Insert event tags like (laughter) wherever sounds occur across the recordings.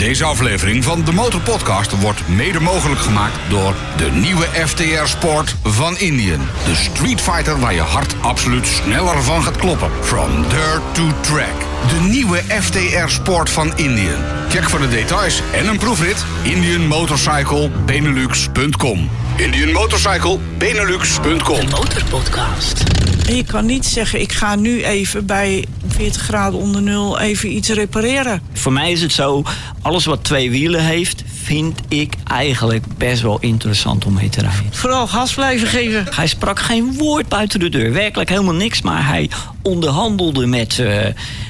Deze aflevering van de Motor Podcast wordt mede mogelijk gemaakt door de nieuwe FTR Sport van Indian. De Street Fighter waar je hart absoluut sneller van gaat kloppen. From dirt to track. De nieuwe FTR Sport van Indian. Check voor de details en een proefrit indianmotorcyclebenelux.com. indianmotorcyclebenelux.com. Motorpodcast. En je kan niet zeggen, ik ga nu even bij 40 graden onder nul even iets repareren. Voor mij is het zo, alles wat twee wielen heeft, vind ik eigenlijk best wel interessant om mee te rijden. Vooral gas blijven geven. Hij sprak geen woord buiten de deur, werkelijk helemaal niks, maar hij onderhandelde met eh,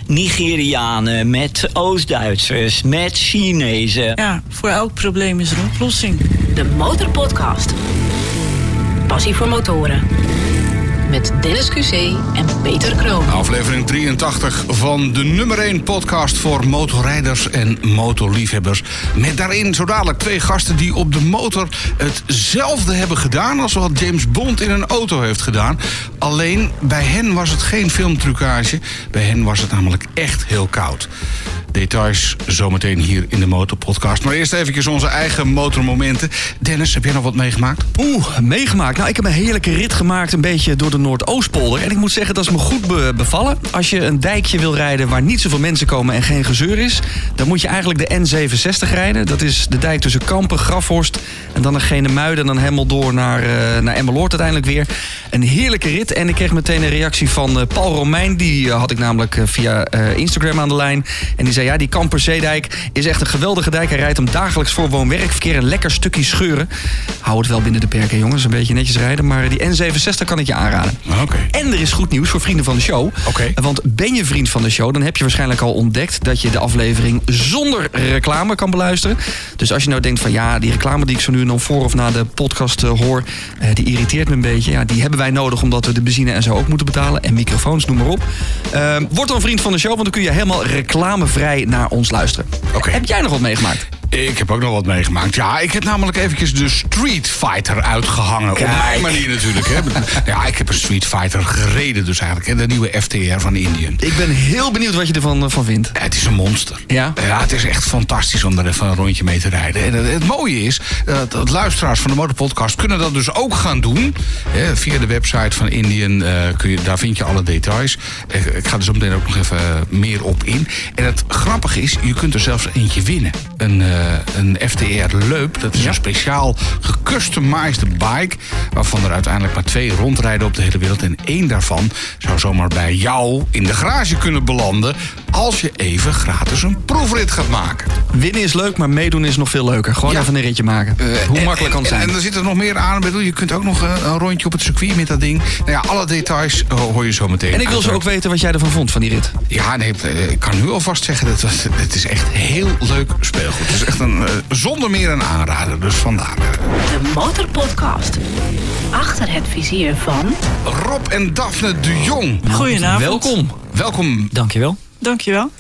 Nigerianen, met Oost-Duitsers, met Chinezen. Ja, voor elk probleem is er een oplossing. De Motorpodcast. Passie voor motoren. Met Dennis QC en Peter Kroon. Aflevering 83 van de nummer 1 podcast voor motorrijders en motorliefhebbers. Met daarin zo dadelijk twee gasten die op de motor hetzelfde hebben gedaan als wat James Bond in een auto heeft gedaan. Alleen bij hen was het geen filmtrucage, bij hen was het namelijk echt heel koud. Details zometeen hier in de Motorpodcast. Maar eerst even onze eigen motormomenten. Dennis, heb jij nog wat meegemaakt? Oeh, meegemaakt. Nou, ik heb een heerlijke rit gemaakt, een beetje door de Noordoostpolder. En ik moet zeggen, dat is me goed be- bevallen. Als je een dijkje wil rijden waar niet zoveel mensen komen en geen gezeur is... dan moet je eigenlijk de N67 rijden. Dat is de dijk tussen Kampen, Grafhorst en dan naar Muiden... en dan helemaal door naar, uh, naar Emmeloord uiteindelijk weer. Een heerlijke rit. En ik kreeg meteen een reactie van uh, Paul Romein. Die uh, had ik namelijk via Instagram aan de lijn. En die zei, ja, die Kamperzeedijk is echt een geweldige dijk. Hij rijdt hem dagelijks voor woon-werkverkeer. Een lekker stukje scheuren. Hou het wel binnen de perken, jongens. Een beetje netjes rijden. Maar die N67 kan ik je aanraden. Okay. En er is goed nieuws voor vrienden van de show. Okay. Want ben je vriend van de show, dan heb je waarschijnlijk al ontdekt... dat je de aflevering zonder reclame kan beluisteren. Dus als je nou denkt van ja, die reclame die ik zo nu en dan voor of na de podcast uh, hoor... Uh, die irriteert me een beetje. Ja, die hebben wij nodig omdat we de benzine en zo ook moeten betalen. En microfoons, noem maar op. Uh, word dan vriend van de show, want dan kun je helemaal reclamevrij naar ons luisteren. Okay. Heb jij nog wat meegemaakt? Ik heb ook nog wat meegemaakt. Ja, ik heb namelijk eventjes de Street Fighter uitgehangen. Kijk. Op mijn manier natuurlijk. Hè. (laughs) Ja, ik heb een Street Fighter gereden dus eigenlijk. Hè. De nieuwe FTR van Indian. Ik ben heel benieuwd wat je ervan van vindt. Ja, het is een monster. Ja? Ja, het is echt fantastisch om er even een rondje mee te rijden. En het, het mooie is, dat, dat luisteraars van de Motorpodcast kunnen dat dus ook gaan doen. Hè. Via de website van Indian, uh, kun je, daar vind je alle details. Ik, ik ga er zo meteen ook nog even meer op in. En het grappige is, je kunt er zelfs eentje winnen. Een... Uh, een FTR Leup. Dat is ja. een speciaal gecustomized bike. Waarvan er uiteindelijk maar twee rondrijden op de hele wereld. En één daarvan zou zomaar bij jou in de garage kunnen belanden. Als je even gratis een proefrit gaat maken. Winnen is leuk, maar meedoen is nog veel leuker. Gewoon ja. even een ritje maken. Uh, Hoe en, makkelijk kan het zijn? En, er zit er nog meer aan. Bedoel, je kunt ook nog een, een rondje op het circuit met dat ding. Nou ja, alle details hoor je zo meteen. En ik wil zo ook weten wat jij ervan vond van die rit. Ja, nee, ik kan nu alvast zeggen, dat was, het is echt heel leuk speelgoed. Het is echt een, uh, zonder meer een aanrader, dus vandaar. De Motorpodcast. Achter het vizier van... Rob en Daphne de Jong. Goedenavond. Welkom. Welkom. Dankjewel. Dankjewel.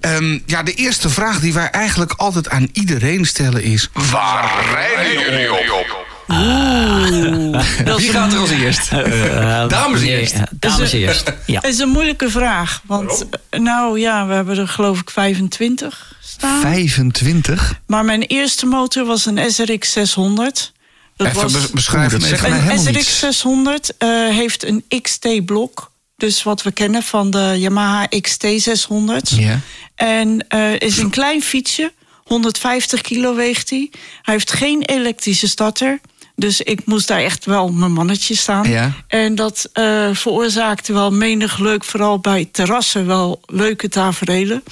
Um, ja, de eerste vraag die wij eigenlijk altijd aan iedereen stellen is... Waar rijden jullie op? Oeh, dat Wie is gaat er als eerst? Uh, Dames nee, eerst. ja, dames eerst. Ja. Het is een moeilijke vraag. Want, eh, nou ja, we hebben er geloof ik 25 staan. 25? Maar mijn eerste motor was een SRX 600. Dat Even was bes- beschrijf Oeh, dat hem zegt even. mij helemaal een. SRX 600 eh, heeft een XT-blok. Dus wat we kennen van de Yamaha XT 600. Ja. En eh, is een klein fietsje. 150 kilo weegt hij. Hij heeft geen elektrische starter. Dus ik moest daar echt wel mijn mannetje staan. Ja. En dat eh, veroorzaakte wel menig leuk, vooral bij terrassen, wel leuke taferelen.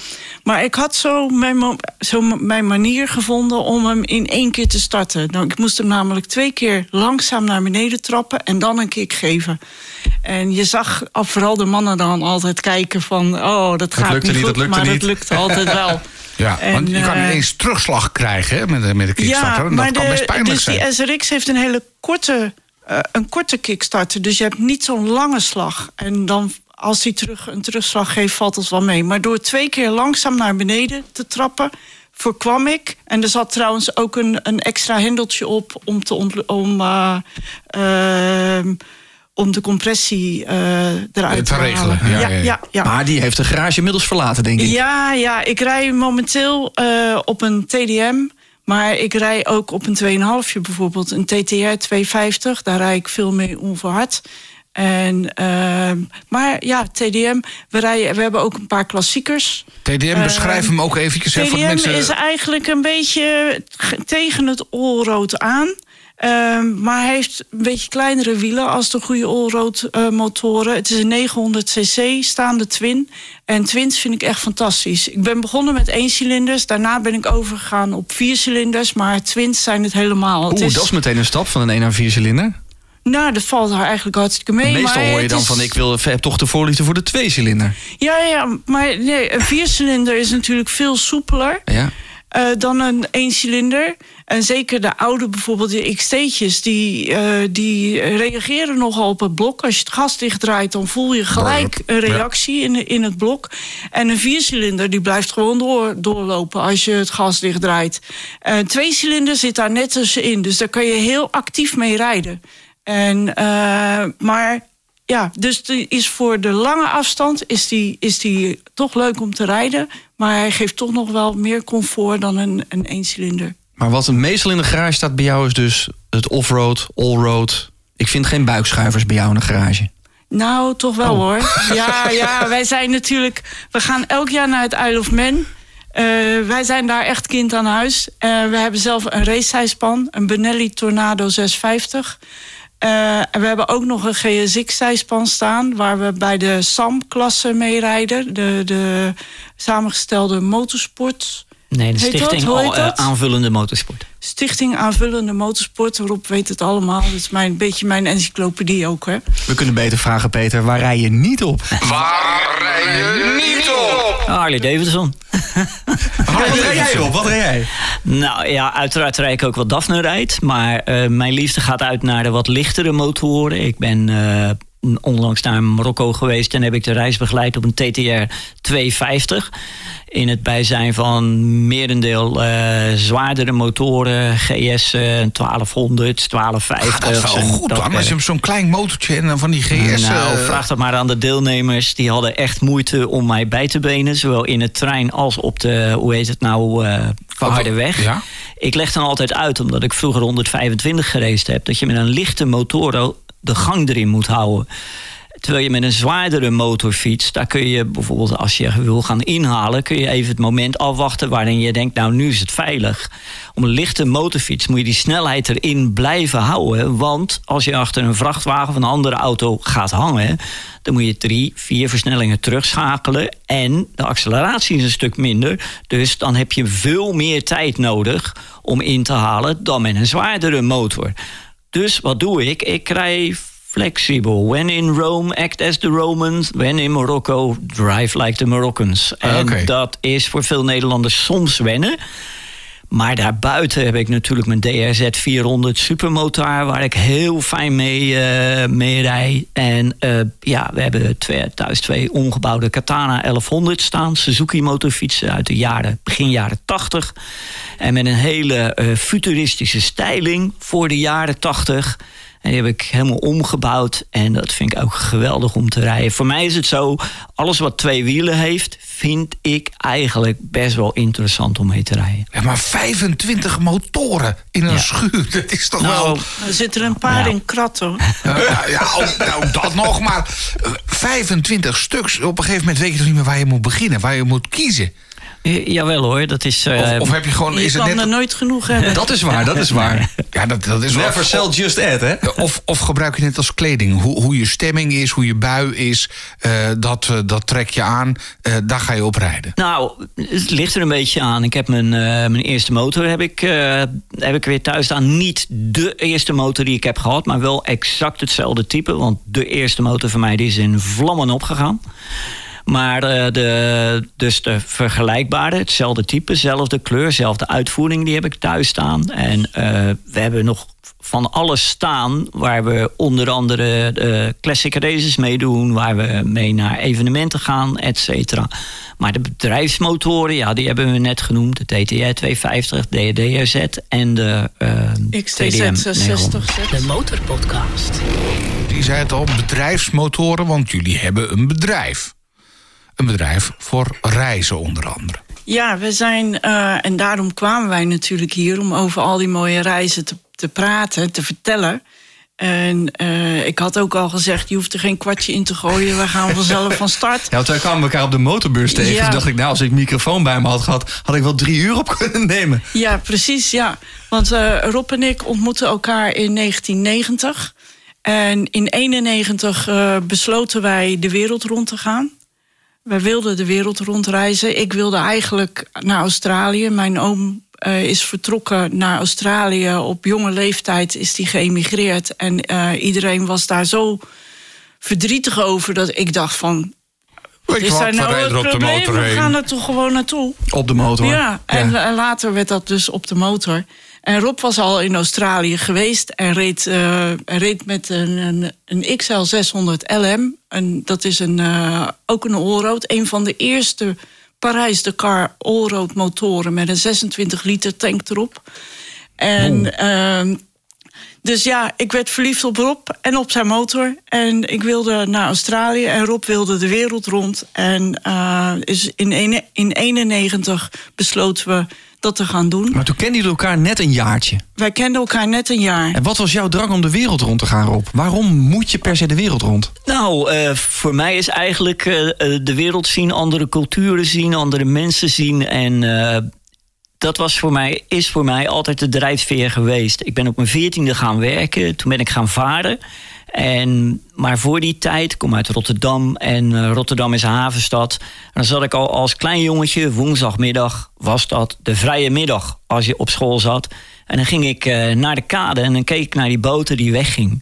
Maar ik had zo mijn, zo mijn manier gevonden om hem in één keer te starten. Nou, ik moest hem namelijk twee keer langzaam naar beneden trappen en dan een kick geven. En je zag al vooral de mannen dan altijd kijken van... oh, dat gaat lukte niet niet, goed, dat lukte maar niet. dat lukte altijd wel. (laughs) Ja, En, want je kan eh, ineens terugslag krijgen hè, met, met de Kickstarter. en dat kan best pijnlijk dus zijn. die SRX heeft een hele korte, eh, een korte kickstarter. Dus je hebt niet zo'n lange slag. En dan, als hij terug, een terugslag geeft, valt het wel mee. Maar door twee keer langzaam naar beneden te trappen, voorkwam ik. En er zat trouwens ook een, een extra hendeltje op om te om. eh, ehm, om de compressie eh, eruit Te te, regelen, ja, ja. Maar die heeft de garage inmiddels verlaten, denk ik. Ja, ja, ik rij momenteel eh, op een TDM. Maar ik rij ook op een 2,5 bijvoorbeeld. Een TTR 250. Daar rij ik veel mee onverhard. En, ehm, maar ja, TDM. We, rijden, we hebben ook een paar klassiekers. TDM, beschrijf Eh, hem ook eventjes. voor de TDM mensen. is eigenlijk een beetje tegen het allroad aan. Ehm, maar hij heeft een beetje kleinere wielen als de goede allroad motoren. Het is een 900 cc staande twin. En twins vind ik echt fantastisch. Ik ben begonnen met één cilinders. Daarna ben ik overgegaan op vier cilinders. Maar twins zijn het helemaal. Het Oeh, dat is meteen een stap van een 1 naar 4 cilinder. Nou, dat valt haar eigenlijk hartstikke mee. Meestal maar hoor je dan is- van ik wil, heb toch de voorliefde voor de tweecilinder. Ja, ja, maar nee, een viercilinder is natuurlijk veel soepeler. Ja. Eh, dan een eencilinder. En zeker de oude, bijvoorbeeld de XT'tjes, die, eh, die reageren nogal op het blok. Als je het gas dichtdraait, dan voel je gelijk een reactie in, in het blok. En een viercilinder, die blijft gewoon door, doorlopen als je het gas dichtdraait. Een tweecilinder zit daar net tussenin, dus daar kan je heel actief mee rijden. En, eh, maar ja, dus die is voor de lange afstand is die, is die toch leuk om te rijden. Maar hij geeft toch nog wel meer comfort dan een, een eencilinder. Maar wat meestal in de garage staat bij jou is dus het offroad, allroad. Ik vind geen buikschuivers bij jou in de garage. Nou, toch wel Oh. hoor. Ja, ja, (laughs) wij zijn natuurlijk. We gaan elk jaar naar het Isle of Man. Eh, wij zijn daar echt kind aan huis. Eh, we hebben zelf een racehijspan, een Benelli Tornado 650. Eh, en we hebben ook nog een GSX-zijspan staan... waar we bij de SAM-klasse mee rijden. De, de samengestelde motorsport... Nee, de Heet stichting eh, dat? aanvullende motorsport. Stichting Aanvullende Motorsport. Rob weet het allemaal. Dat is mijn, een beetje mijn encyclopedie ook, hè. We kunnen beter vragen, Peter, waar rij je niet op? Waar rij je niet op? Harley Davidson. Wat rij jij op? Wat rij jij? Nou ja, uiteraard rijd ik ook wat Daphne rijdt. Maar eh, mijn liefde gaat uit naar de wat lichtere motoren. Ik ben eh, onlangs naar Marokko geweest en heb ik de reis begeleid op een TTR 250. In het bijzijn van merendeel eh, zwaardere motoren, GS eh, 1200, 1250. Ah, dat is wel goed dat werk. zo'n klein motortje en dan van die GS... Nou, eh, vraag dat maar aan de deelnemers. Die hadden echt moeite om mij bij te benen. Zowel in het trein als op de, hoe heet het nou, eh verharde weg. Ja. Ik leg dan altijd uit, omdat ik vroeger 125 gereisd heb... dat je met een lichte motor de gang erin moet houden. Terwijl je met een zwaardere motorfiets, daar kun je bijvoorbeeld als je wil gaan inhalen, kun je even het moment afwachten waarin je denkt, nou nu is het veilig. Om een lichte motorfiets moet je die snelheid erin blijven houden. Want als je achter een vrachtwagen of een andere auto gaat hangen, dan moet je drie, vier versnellingen terugschakelen. En de acceleratie is een stuk minder. Dus dan heb je veel meer tijd nodig om in te halen dan met een zwaardere motor. Dus wat doe ik? Ik rij flexibel. When in Rome, act as the Romans. When in Morocco, drive like the Moroccans. En dat is voor veel Nederlanders soms wennen. Maar daarbuiten heb ik natuurlijk mijn DRZ 400 supermotor... waar ik heel fijn mee, eh mee rij. En eh, ja, we hebben twee, thuis twee ongebouwde Katana 1100 staan. Suzuki motorfietsen uit de jaren, begin jaren 80. En met een hele eh, futuristische styling voor de jaren 80... En die heb ik helemaal omgebouwd. En dat vind ik ook geweldig om te rijden. Voor mij is het zo, alles wat twee wielen heeft... vind ik eigenlijk best wel interessant om mee te rijden. Ja, maar 25 motoren in een Ja. schuur, (laughs) dat is toch Nou, wel... Er zitten er een paar Ja. in krat, hoor. Ja, ja, ook, nou, dat nog, maar eh, 25 stuks. Op een gegeven moment weet je toch niet meer waar je moet beginnen, waar je moet kiezen. Eh, jawel hoor, dat is... eh, Of, of heb je gewoon, Je is het net... er nooit genoeg hebben. Dat is waar, dat is waar. Ja, dat, dat is wel- Never sell, just add, hè? Of, of gebruik je het als kleding? Hoe, hoe je stemming is, hoe je bui is, eh, dat, eh, dat trek je aan. eh, daar ga je op rijden. Nou, het ligt er een beetje aan. Ik heb mijn, eh, mijn eerste motor heb ik, eh, heb ik weer thuis staan. Niet de eerste motor die ik heb gehad, maar wel exact hetzelfde type. Want de eerste motor van mij die is in vlammen opgegaan. Maar eh, de, dus de vergelijkbare, hetzelfde type, zelfde kleur, zelfde uitvoering, die heb ik thuis staan. En eh, we hebben nog van alles staan waar we onder andere de classic races meedoen, waar we mee naar evenementen gaan, et cetera. Maar de bedrijfsmotoren, ja, die hebben we net genoemd. De TTR 250, de DRZ en de eh, 900. 660. De Motorpodcast. je zei het al, bedrijfsmotoren, want jullie hebben een bedrijf. Een bedrijf voor reizen onder andere. Ja, we zijn, eh, en daarom kwamen wij natuurlijk hier om over al die mooie reizen te, te praten, te vertellen. En eh, ik had ook al gezegd, je hoeft er geen kwartje in te gooien. We gaan vanzelf van start. Ja, want wij kwamen elkaar op de motorbeurs tegen. Ja. Toen dacht ik, nou, als ik een microfoon bij me had gehad... had ik wel drie uur op kunnen nemen. Ja, precies, ja. Want eh, Rob en ik ontmoetten elkaar in 1990. En in 91 eh, besloten wij de wereld rond te gaan. Wij wilden de wereld rondreizen. Ik wilde eigenlijk naar Australië. Mijn oom eh, is vertrokken naar Australië. Op jonge leeftijd is hij geëmigreerd. En eh, iedereen was daar zo verdrietig over... dat ik dacht van... Is daar we nou rijden het op de probleem? motor We gaan er toch gewoon naartoe. Op de motor. Ja, en eh, later werd dat dus op de motor. En Rob was al in Australië geweest en reed, eh, reed met een, een, een XL 600 LM. En dat is een, eh, ook een allroad. Een van de eerste Parijs-Dakar allroad motoren met een 26 liter tank erop. En ehm, dus ja, ik werd verliefd op Rob en op zijn motor. En ik wilde naar Australië en Rob wilde de wereld rond. En eh, is in, ene- in 91 besloten we dat te gaan doen. Maar toen kenden jullie elkaar net een jaartje. Wij kenden elkaar net een jaar. En wat was jouw drang om de wereld rond te gaan, Rob? Waarom moet je per se de wereld rond? Nou, eh, voor mij is eigenlijk eh, eh, de wereld zien, andere culturen zien, andere mensen zien. En eh, dat was voor mij, is voor mij altijd de drijfveer geweest. Ik ben op mijn veertiende gaan werken, toen ben ik gaan varen. En, maar voor die tijd, ik kom uit Rotterdam en eh, Rotterdam is een havenstad. En dan zat ik al als klein jongetje, woensdagmiddag was dat de vrije middag als je op school zat. En dan ging ik eh, naar de kade en dan keek ik naar die boten die weggingen.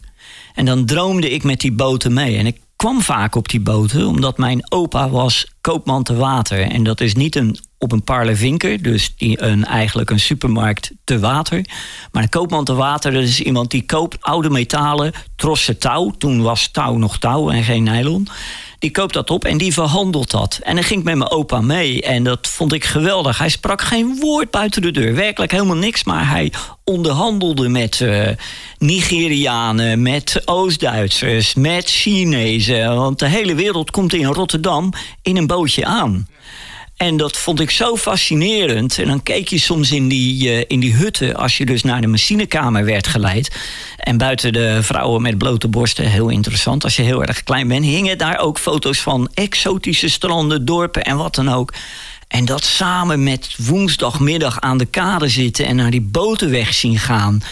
En dan droomde ik met die boten mee. En ik kwam vaak op die boten, omdat mijn opa was koopman te water. En dat is niet een, op een parlevinker, dus die, een, eigenlijk een supermarkt te water. Maar een koopman te water, dat is iemand die koopt oude metalen, trossen touw. Toen was touw nog touw en geen nylon. Die koopt dat op en die verhandelt dat. En dan ging ik met mijn opa mee en dat vond ik geweldig. Hij sprak geen woord buiten de deur, werkelijk helemaal niks. Maar hij onderhandelde met eh, Nigerianen, met Oost-Duitsers, met Chinezen. Want de hele wereld komt in Rotterdam in een bootje aan. En dat vond ik zo fascinerend. En dan keek je soms in die, eh, in die hutten als je dus naar de machinekamer werd geleid. En buiten de vrouwen met blote borsten, heel interessant. Als je heel erg klein bent, hingen daar ook foto's van exotische stranden, dorpen en wat dan ook. En dat samen met woensdagmiddag aan de kade zitten en naar die boten weg zien gaan.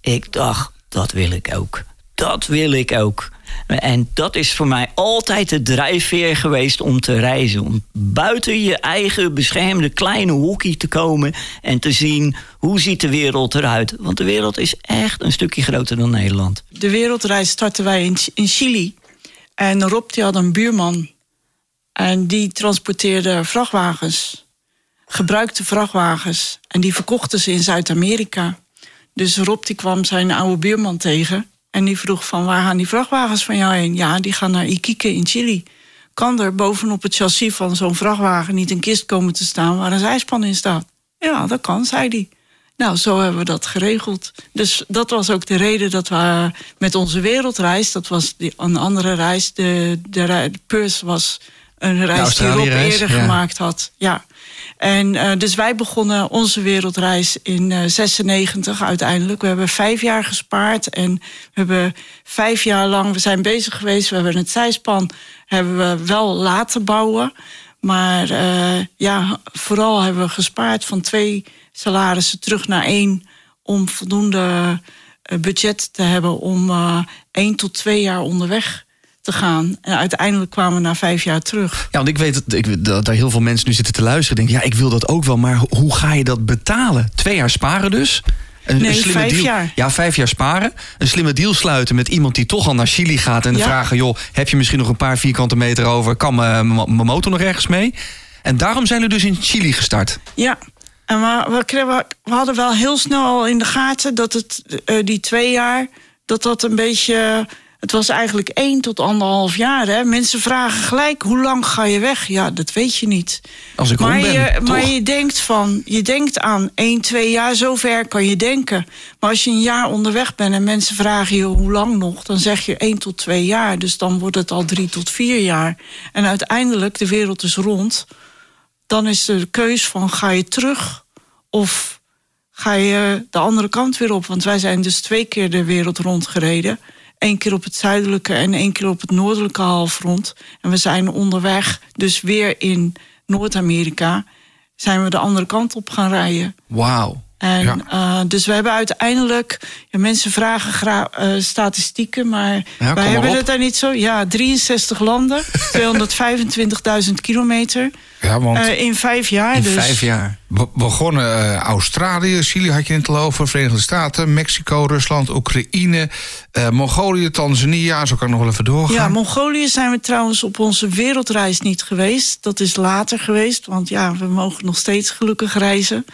Ik dacht, dat wil ik ook. Dat wil ik ook. En dat is voor mij altijd de drijfveer geweest om te reizen. Om buiten je eigen beschermde kleine hockey te komen en te zien hoe ziet de wereld eruit. Want de wereld is echt een stukje groter dan Nederland. De wereldreis startten wij in, in Chili. En Rob die had een buurman. En die transporteerde vrachtwagens. Gebruikte vrachtwagens. En die verkochten ze in Zuid-Amerika. Dus Rob die kwam zijn oude buurman tegen. En die vroeg van waar gaan die vrachtwagens van jou heen? Ja, die gaan naar Iquique in Chili. Kan er bovenop het chassis van zo'n vrachtwagen niet een kist komen te staan waar een zijspan in staat? Ja, dat kan, zei hij. Nou, zo hebben we dat geregeld. Dus dat was ook de reden dat we met onze wereldreis, dat was die, een andere reis, de, de, de Perth was een reis die Rob eerder ja. gemaakt had. Ja. En eh, dus wij begonnen onze wereldreis in eh 96 uiteindelijk. We hebben vijf jaar gespaard en we hebben vijf jaar lang, we zijn bezig geweest. We hebben het zijspan hebben we wel laten bouwen. Maar eh, ja, vooral hebben we gespaard van twee salarissen terug naar één. Om voldoende budget te hebben om één tot twee jaar onderweg te gaan. En uiteindelijk kwamen we na vijf jaar terug. Ja, want ik weet dat, ik, dat daar heel veel mensen nu zitten te luisteren. Denken, ja, ik wil dat ook wel, maar ho- hoe ga je dat betalen? Twee jaar sparen dus? Een, Nee, slimme vijf deal, jaar. Ja, vijf jaar sparen. Een slimme deal sluiten met iemand die toch al naar Chili gaat. En Ja. vragen, joh, heb je misschien nog een paar vierkante meter over? Kan mijn motor nog ergens mee? En daarom zijn we dus in Chili gestart. Ja, en we, we, we hadden wel heel snel al in de gaten dat het, eh, die twee jaar, dat dat een beetje Het was eigenlijk één tot anderhalf jaar. Hè? Mensen vragen gelijk, hoe lang ga je weg? Ja, dat weet je niet. Als ik maar ben, je, toch? maar je denkt van, je denkt aan één, twee jaar, zover kan je denken. Maar als je een jaar onderweg bent en mensen vragen je hoe lang nog, dan zeg je één tot twee jaar. Dus dan wordt het al drie tot vier jaar. En uiteindelijk, de wereld is rond. Dan is de keus van ga je terug of ga je de andere kant weer op. Want wij zijn dus twee keer de wereld rondgereden. Eén keer op het zuidelijke en één keer op het noordelijke halfrond. En we zijn onderweg, dus weer in Noord-Amerika, zijn we de andere kant op gaan rijden. Wauw. En, Ja. eh, dus we hebben uiteindelijk, ja, mensen vragen graag eh, statistieken, maar Ja, wij hebben op. het daar niet zo. Ja, 63 landen, (laughs) 225.000 kilometer Ja, want eh, in vijf jaar. In dus. vijf jaar. we begonnen Australië, Chili had je het al over, Verenigde Staten, Mexico, Rusland, Oekraïne, Mongolië, Tanzania. Zo kan ik nog wel even doorgaan. Ja, Mongolië zijn we trouwens op onze wereldreis niet geweest. Dat is later geweest, want ja, we mogen nog steeds gelukkig reizen.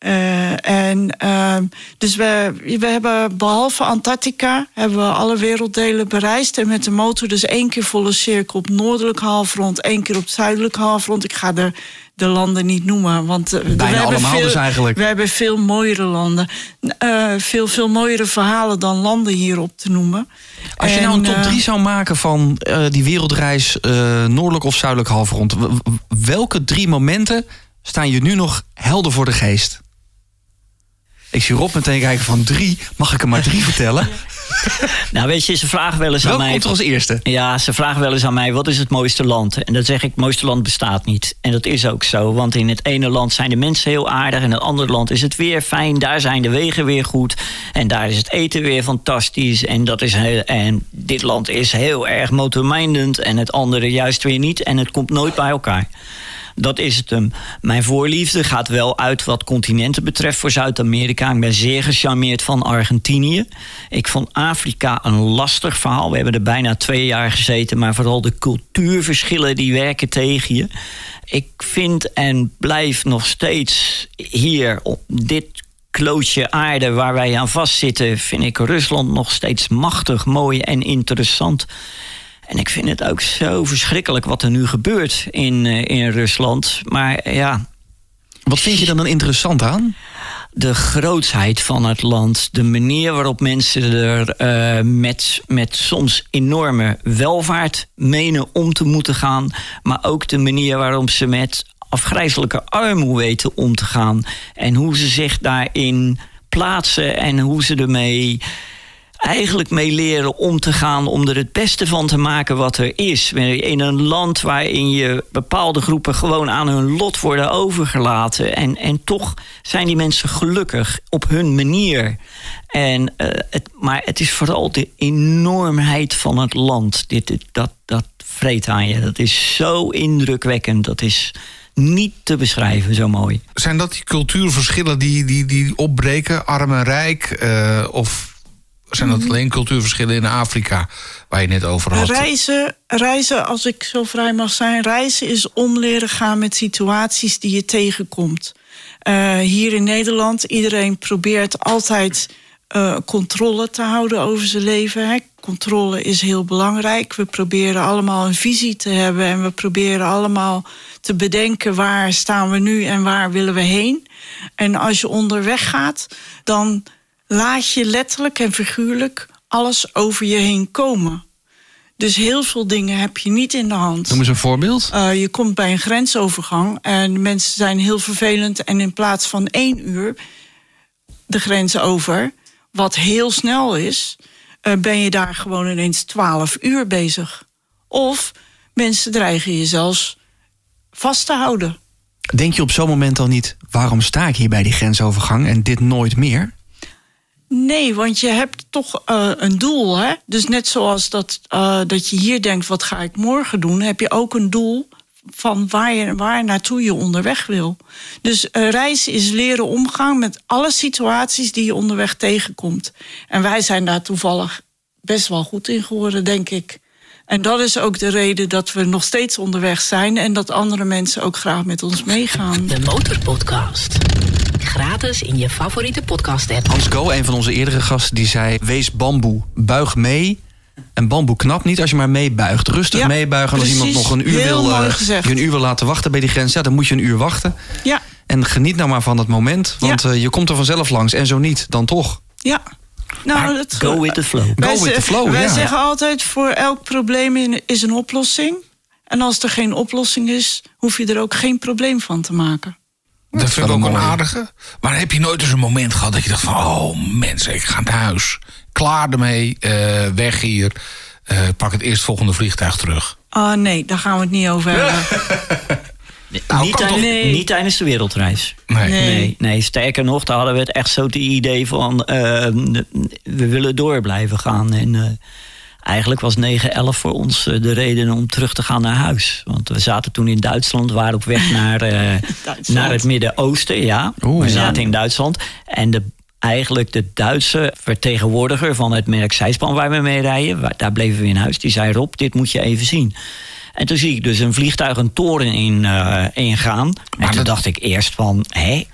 Eh, en ehm, dus we, we hebben behalve Antarctica hebben we alle werelddelen bereisd. En met de motor dus één keer volle cirkel op noordelijk halfrond, één keer op zuidelijk halfrond. Ik ga de, de landen niet noemen, want eh, we hebben allemaal veel, dus eigenlijk. We hebben veel mooiere landen. Eh, veel, veel mooiere verhalen dan landen hierop te noemen. Als je En, nou een top eh, 3 zou maken van die wereldreis noordelijk of zuidelijk halfrond. Welke drie momenten staan je nu nog helder voor de geest? Ik zie Rob meteen kijken van drie. Mag ik er maar drie vertellen? (laughs) Nou, weet je, ze vragen wel eens aan mij. komt er als eerste? Ja, ze vragen wel eens aan mij: wat is het mooiste land? En dan zeg ik: het mooiste land bestaat niet. En dat is ook zo, want in het ene land zijn de mensen heel aardig, en in het andere land is het weer fijn. Daar zijn de wegen weer goed, en daar is het eten weer fantastisch. En, dat is heel, en dit land is heel erg motormindend, en het andere juist weer niet. En het komt nooit bij elkaar. Dat is het hem. Mijn voorliefde gaat wel uit wat continenten betreft voor Zuid-Amerika. Ik ben zeer gecharmeerd van Argentinië. Ik vond Afrika een lastig verhaal. We hebben er bijna twee jaar gezeten, maar vooral de cultuurverschillen die werken tegen je. Ik vind en blijf nog steeds hier op dit klootje aarde waar wij aan vastzitten, vind ik Rusland nog steeds machtig, mooi en interessant. En ik vind het ook zo verschrikkelijk wat er nu gebeurt in, eh, in Rusland. Maar ja, Wat vind je dan dan interessant aan? de grootsheid van het land, de manier waarop mensen er eh, met, met soms enorme welvaart menen om te moeten gaan, maar ook de manier waarop ze met afgrijzelijke armoede weten om te gaan en hoe ze zich daarin plaatsen en hoe ze ermee eigenlijk mee leren om te gaan om er het beste van te maken wat er is. In een land waarin je bepaalde groepen gewoon aan hun lot worden overgelaten. En, en toch zijn die mensen gelukkig op hun manier. En, eh, het, maar het is vooral de enormheid van het land. Dit, dat, dat vreet aan je. Dat is zo indrukwekkend. Dat is niet te beschrijven, zo mooi. Zijn dat die cultuurverschillen die, die, die opbreken, arm en rijk? eh, of zijn dat alleen cultuurverschillen in Afrika, waar je net over had? Reizen, reizen, als ik zo vrij mag zijn, reizen is om leren gaan met situaties die je tegenkomt. Eh, hier in Nederland, iedereen probeert altijd eh, controle te houden over zijn leven. Controle is heel belangrijk. We proberen allemaal een visie te hebben en we proberen allemaal te bedenken waar staan we nu en waar willen we heen. En als je onderweg gaat, dan laat je letterlijk en figuurlijk alles over je heen komen. Dus heel veel dingen heb je niet in de hand. Noem eens een voorbeeld. Uh, je komt bij een grensovergang en mensen zijn heel vervelend. En in plaats van één uur de grens over, wat heel snel is, uh, ben je daar gewoon ineens twaalf uur bezig. Of mensen dreigen je zelfs vast te houden. Denk je op zo'n moment al niet, waarom sta ik hier bij die grensovergang en dit nooit meer? Nee, want je hebt toch uh, een doel. Hè? Dus net zoals dat, uh, dat je hier denkt, wat ga ik morgen doen, heb je ook een doel van waar, je, waar naartoe je onderweg wil. Dus uh, reizen is leren omgaan met alle situaties die je onderweg tegenkomt. En wij zijn daar toevallig best wel goed in geworden, denk ik. En dat is ook de reden dat we nog steeds onderweg zijn en dat andere mensen ook graag met ons meegaan. De Motorpodcast. Gratis in je favoriete podcast-app. Hans Go, een van onze eerdere gasten, die zei: Wees bamboe, buig mee. En bamboe knapt niet als je maar meebuigt. Rustig Ja, meebuigen. En als iemand nog een uur wil, eh, je een uur wil laten wachten bij die grens, ja, dan moet je een uur wachten. Ja, En geniet nou maar van dat moment. Want Ja. eh, je komt er vanzelf langs. En zo niet, dan toch. ja. Nou, dat, Go with the flow. wij Go with the flow, Wij ja. zeggen altijd, voor elk probleem is een oplossing. En als er geen oplossing is, hoef je er ook geen probleem van te maken. Dat vind ik ook een aardige. Maar heb je nooit eens een moment gehad dat je dacht van... oh mensen, ik ga naar huis. Klaar ermee, eh, weg hier. Eh, pak het eerstvolgende vliegtuig terug. Ah nee, daar gaan we het niet over hebben. (laughs) Nou, niet, tijdens, Nee. niet tijdens de wereldreis. Nee. Nee. Nee, nee, sterker nog, daar hadden we het echt zo het idee van... eh, we willen door blijven gaan. En eh, eigenlijk was 9-11 voor ons eh, de reden om terug te gaan naar huis. Want we zaten toen in Duitsland, waren op weg naar, eh, (laughs) naar het Midden-Oosten. Ja, Oeh, we ja. zaten in Duitsland. En de, eigenlijk de Duitse vertegenwoordiger van het merk Zijspan waar we mee rijden... waar- daar bleven we in huis, die zei Rob, dit moet je even zien. En toen zie ik dus een vliegtuig een toren in, eh, ingaan. En Maar toen dat- dacht ik eerst van, hé,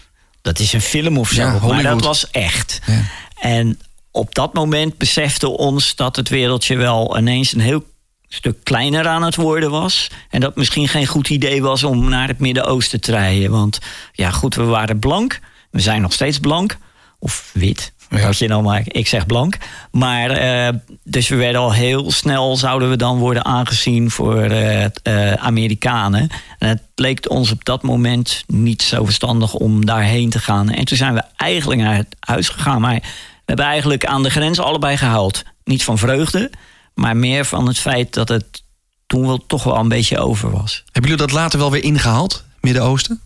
dat is een film of zo. Ja, maar dat was echt. Ja. En op dat moment besefte ons dat het wereldje wel ineens een heel stuk kleiner aan het worden was. En dat misschien geen goed idee was om naar het Midden-Oosten te rijden. Want ja, goed, we waren blank. We zijn nog steeds blank. Of wit. Ja. Wat je nou maar, ik zeg blank. Maar eh, dus we werden al heel snel, zouden we dan worden aangezien voor eh, eh, Amerikanen. En het leek ons op dat moment niet zo verstandig om daarheen te gaan. En toen zijn we eigenlijk naar het huis gegaan. Maar hebben eigenlijk aan de grens allebei gehuild. Niet van vreugde, maar meer van het feit dat het toen wel toch wel een beetje over was. Hebben jullie dat later wel weer ingehaald? Midden-Oosten?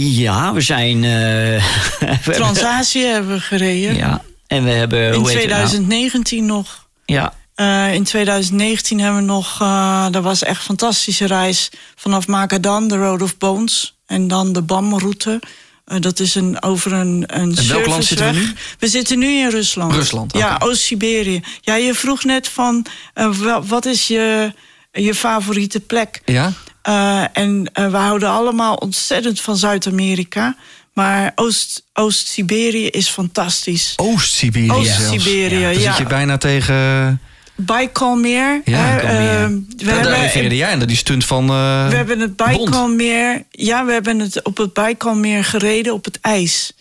Ja, we zijn. eh, (laughs) we hebben- Transatie hebben we gereden. Ja, en we hebben. In hoe heet het nou? 2019 nog. Ja, Eh, in 2019 hebben we nog, eh, dat was echt een fantastische reis. Vanaf Magadan, de Road of Bones. En dan de BAM-route. Eh, dat is een, over een, een In welk land zitten we nu? We zitten nu in Rusland. Rusland, Ja. Oost-Siberië. Ja, je vroeg net van, eh, wat is je, je favoriete plek? Ja? Eh, en we houden allemaal ontzettend van Zuid-Amerika. Maar Oost- Oost-Siberië is fantastisch. Oost-Siberië Oost-Siberië. Dan ja. zit je bijna tegen... Baikalmeer. Ja, hè, Baikalmeer. eh, we, Daar hebben, refereerde jij aan, dat die stunt van eh we hebben het. Baikalmeer. Ja, we hebben het op het Baikalmeer gereden op het ijs.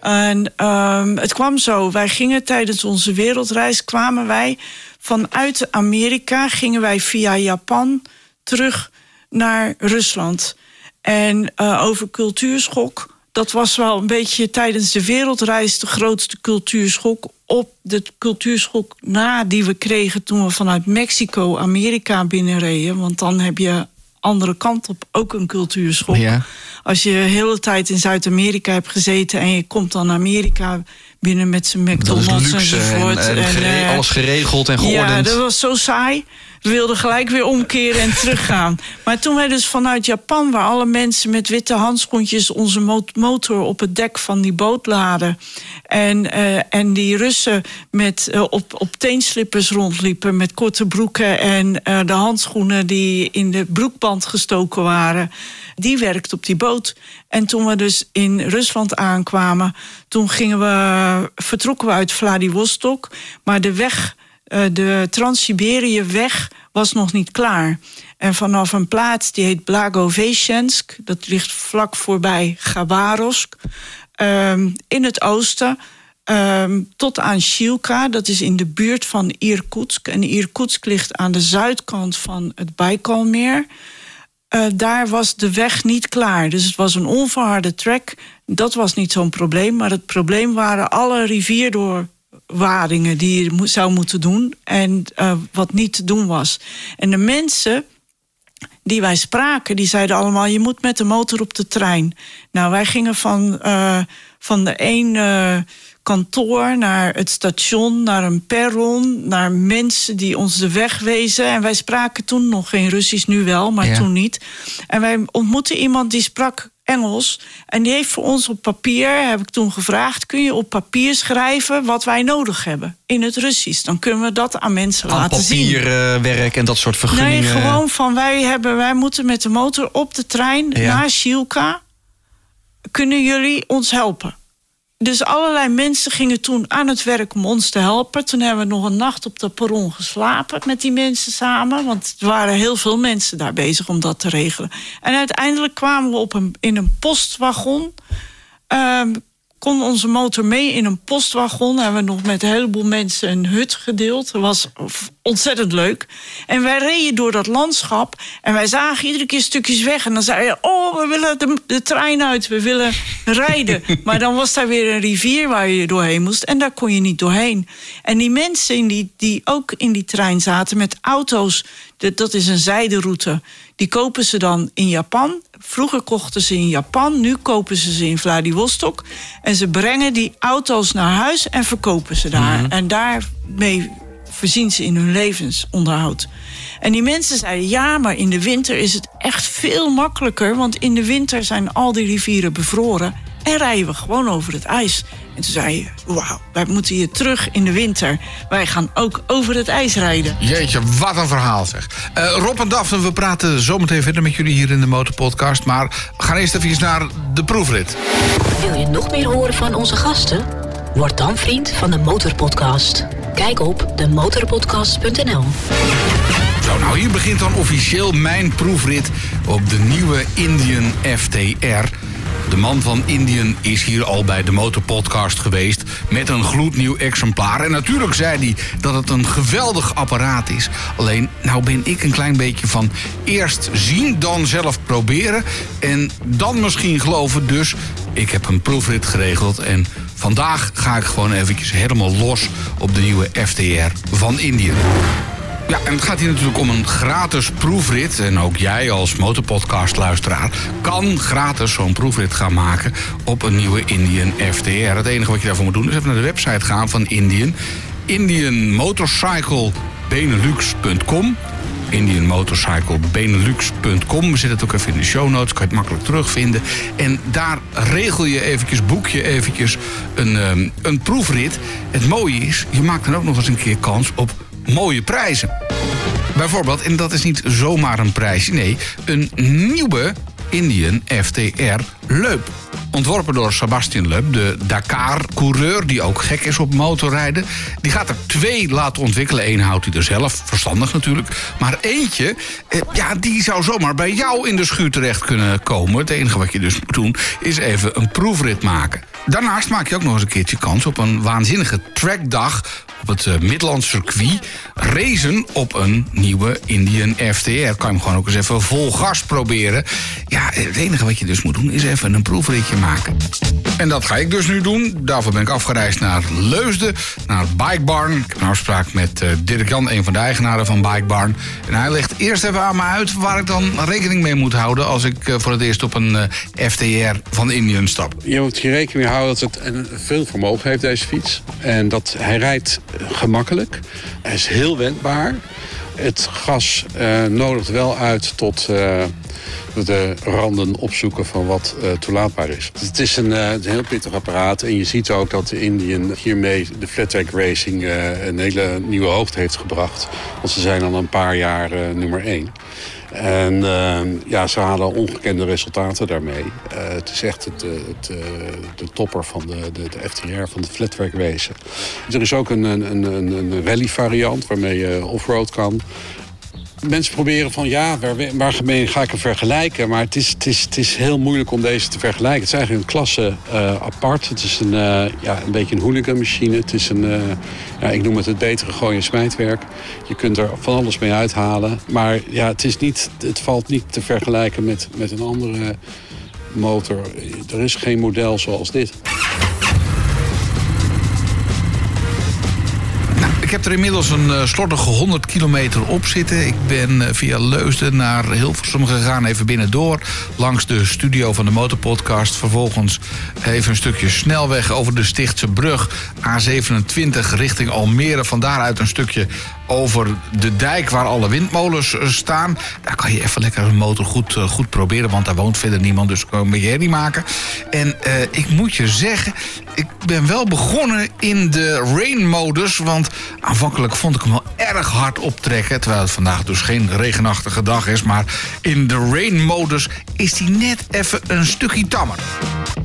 En ehm, het kwam zo. Wij gingen tijdens onze wereldreis kwamen wij vanuit Amerika gingen wij via Japan terug naar Rusland. En eh, over cultuurschok. Dat was wel een beetje tijdens de wereldreis de grootste cultuurschok. Op de cultuurschok na die we kregen toen we vanuit Mexico Amerika binnenreden. Want dan heb je andere kant op ook een cultuurschok. Ja. Als je de hele tijd in Zuid-Amerika hebt gezeten en je komt dan Amerika binnen met zijn McDonald's luxe en, enzovoort. en gere- eh, alles geregeld en ja, geordend. dat was zo saai. We wilden gelijk weer omkeren en teruggaan. Maar toen wij dus vanuit Japan, waar alle mensen met witte handschoentjes onze mo- motor op het dek van die boot laden. En, eh, en die Russen met, eh, op, op teenslippers rondliepen met korte broeken en eh, de handschoenen die in de broekband gestoken waren. Die werkt op die boot. En toen we dus in Rusland aankwamen, toen gingen we, vertrokken we uit Vladivostok. Maar de weg de Trans-Siberië-weg was nog niet klaar. En vanaf een plaats die heet Blagoveshensk, dat ligt vlak voorbij Gabarovsk, ehm, in het oosten, ehm, tot aan Shilka, dat is in de buurt van Irkutsk. En Irkutsk ligt aan de zuidkant van het Baikalmeer. Eh, daar was de weg niet klaar. Dus het was een onverharde trek. Dat was niet zo'n probleem. Maar het probleem waren alle rivierdoorwadingen die je mo- zou moeten doen. En eh, wat niet te doen was. En de mensen die wij spraken, die zeiden allemaal: je moet met de motor op de trein. Nou, wij gingen van, eh, van de een eh, kantoor naar het station, naar een perron, naar mensen die ons de weg wezen. En wij spraken toen nog geen Russisch, nu wel, maar Ja. toen niet. En wij ontmoetten iemand die sprak Engels. En die heeft voor ons op papier, heb ik toen gevraagd... kun je op papier schrijven wat wij nodig hebben in het Russisch? Dan kunnen we dat aan mensen Aan laten zien. papierwerk en dat soort vergunningen. Nee, gewoon van wij, hebben, wij moeten met de motor op de trein Ja. naar Shilka. Kunnen jullie ons helpen? Dus allerlei mensen gingen toen aan het werk om ons te helpen. Toen hebben we nog een nacht op de perron geslapen met die mensen samen. Want er waren heel veel mensen daar bezig om dat te regelen. En uiteindelijk kwamen we op een, in een postwagon. Ehm, kon onze motor mee in een postwagon. Hebben we nog met een heleboel mensen een hut gedeeld. Dat was ontzettend leuk. En wij reden door dat landschap. En wij zagen iedere keer stukjes weg. En dan zei je, oh, we willen de, de trein uit. We willen rijden. (laughs) maar dan was daar weer een rivier waar je doorheen moest. En daar kon je niet doorheen. En die mensen die, die ook in die trein zaten met auto's... dat is een zijderoute. Die kopen ze dan in Japan. Vroeger kochten ze in Japan, nu kopen ze ze in Vladivostok. En ze brengen die auto's naar huis en verkopen ze daar. Mhm. En daarmee voorzien ze in hun levensonderhoud. En die mensen zeiden, ja, maar in de winter is het echt veel makkelijker... want in de winter zijn al die rivieren bevroren... en rijden we gewoon over het ijs. En toen zei je, wauw, wij moeten hier terug in de winter. Wij gaan ook over het ijs rijden. Jeetje, wat een verhaal zeg. Eh, Rob en Daphne, we praten zometeen verder met jullie hier in de Motorpodcast. Maar we gaan eerst even naar de proefrit. Wil je nog meer horen van onze gasten? Word dan vriend van de Motorpodcast. Kijk op demotorpodcast.nl. Zo, nou hier begint dan officieel mijn proefrit op de nieuwe Indian FTR. De man van Indian is hier al bij de Motorpodcast geweest met een gloednieuw exemplaar. En natuurlijk zei hij dat het een geweldig apparaat is. Alleen, nou ben ik een klein beetje van eerst zien, dan zelf proberen. En dan misschien geloven. Dus ik heb een proefrit geregeld en vandaag ga ik gewoon eventjes helemaal los op de nieuwe FTR van Indian. Ja, en het gaat hier natuurlijk om een gratis proefrit. En ook jij als motorpodcast-luisteraar kan gratis zo'n proefrit gaan maken op een nieuwe Indian FTR. Het enige wat je daarvoor moet doen is even naar de website gaan van Indian. IndianMotorcycleBenelux.com IndianMotorcycleBenelux.com. We zetten het ook even in de show notes, kan je het makkelijk terugvinden. En daar regel je eventjes, boek je eventjes een, ehm, een proefrit. Het mooie is, je maakt dan ook nog eens een keer kans op mooie prijzen. Bijvoorbeeld, en dat is niet zomaar een prijsje, nee, een nieuwe Indian FTR Leup. Ontworpen door Sebastian Leup, de Dakar-coureur... die ook gek is op motorrijden. Die gaat er twee laten ontwikkelen. Eén houdt hij er zelf, verstandig natuurlijk. Maar eentje, eh, ja, die zou zomaar bij jou in de schuur terecht kunnen komen. Het enige wat je dus moet doen, is even een proefrit maken. Daarnaast maak je ook nog eens een keertje kans op een waanzinnige trackdag op het uh, Midlands circuit. Racen op een nieuwe Indian FTR. Kan je hem gewoon ook eens even vol gas proberen. Ja, het enige wat je dus moet doen is even een proefritje maken. En dat ga ik dus nu doen. Daarvoor ben ik afgereisd naar Leusden, naar Bike Barn. Ik heb een afspraak met uh, Dirk Jan, een van de eigenaren van Bike Barn. En hij legt eerst even aan me uit waar ik dan rekening mee moet houden... als ik uh, voor het eerst op een FTR van Indian stap. Je moet je rekening mee houden dat het een, veel vermogen heeft, deze fiets. En dat hij rijdt gemakkelijk. Hij is heel wendbaar. Het gas uh, nodigt wel uit tot uh, de randen opzoeken van wat uh, toelaatbaar is. Het is een, heel pittig apparaat en je ziet ook dat de Indian hiermee de flat track racing een hele nieuwe hoogte heeft gebracht. Want ze zijn al een paar jaar nummer één. En uh, ja, ze halen ongekende resultaten daarmee. Uh, het is echt het, het, uh, de topper van de, de, de, FTR, van de flattrack racen. Er is ook een, een, een, een rally variant waarmee je offroad kan. Mensen proberen van ja, waar, waarmee ga ik hem vergelijken? Maar het is, het, is, het is heel moeilijk om deze te vergelijken. Het is eigenlijk een klasse uh, apart. Het is een, uh, ja, een beetje een hooliganmachine. Het is een, uh, ja, ik noem het het betere gooi- en smijtwerk. Je kunt er van alles mee uithalen. Maar ja, het, is niet, het valt niet te vergelijken met, met een andere motor. Er is geen model zoals dit. Heb er inmiddels een uh, slordige 100 kilometer op zitten. Ik ben uh, via Leusden naar Hilversum gegaan, even binnendoor. Langs de studio van de Motorpodcast. Vervolgens even een stukje snelweg over de Stichtse brug. A27 richting Almere. Van daaruit een stukje over de dijk waar alle windmolens staan. Daar kan je even lekker een motor goed, uh, goed proberen, want daar woont verder niemand, dus kan je herrie maken. En uh, ik moet je zeggen, ik ben wel begonnen in de rain-modus, want aanvankelijk vond ik hem wel erg hard optrekken. Terwijl het vandaag dus geen regenachtige dag is. Maar in de rain-modus is die net even een stukje tammer.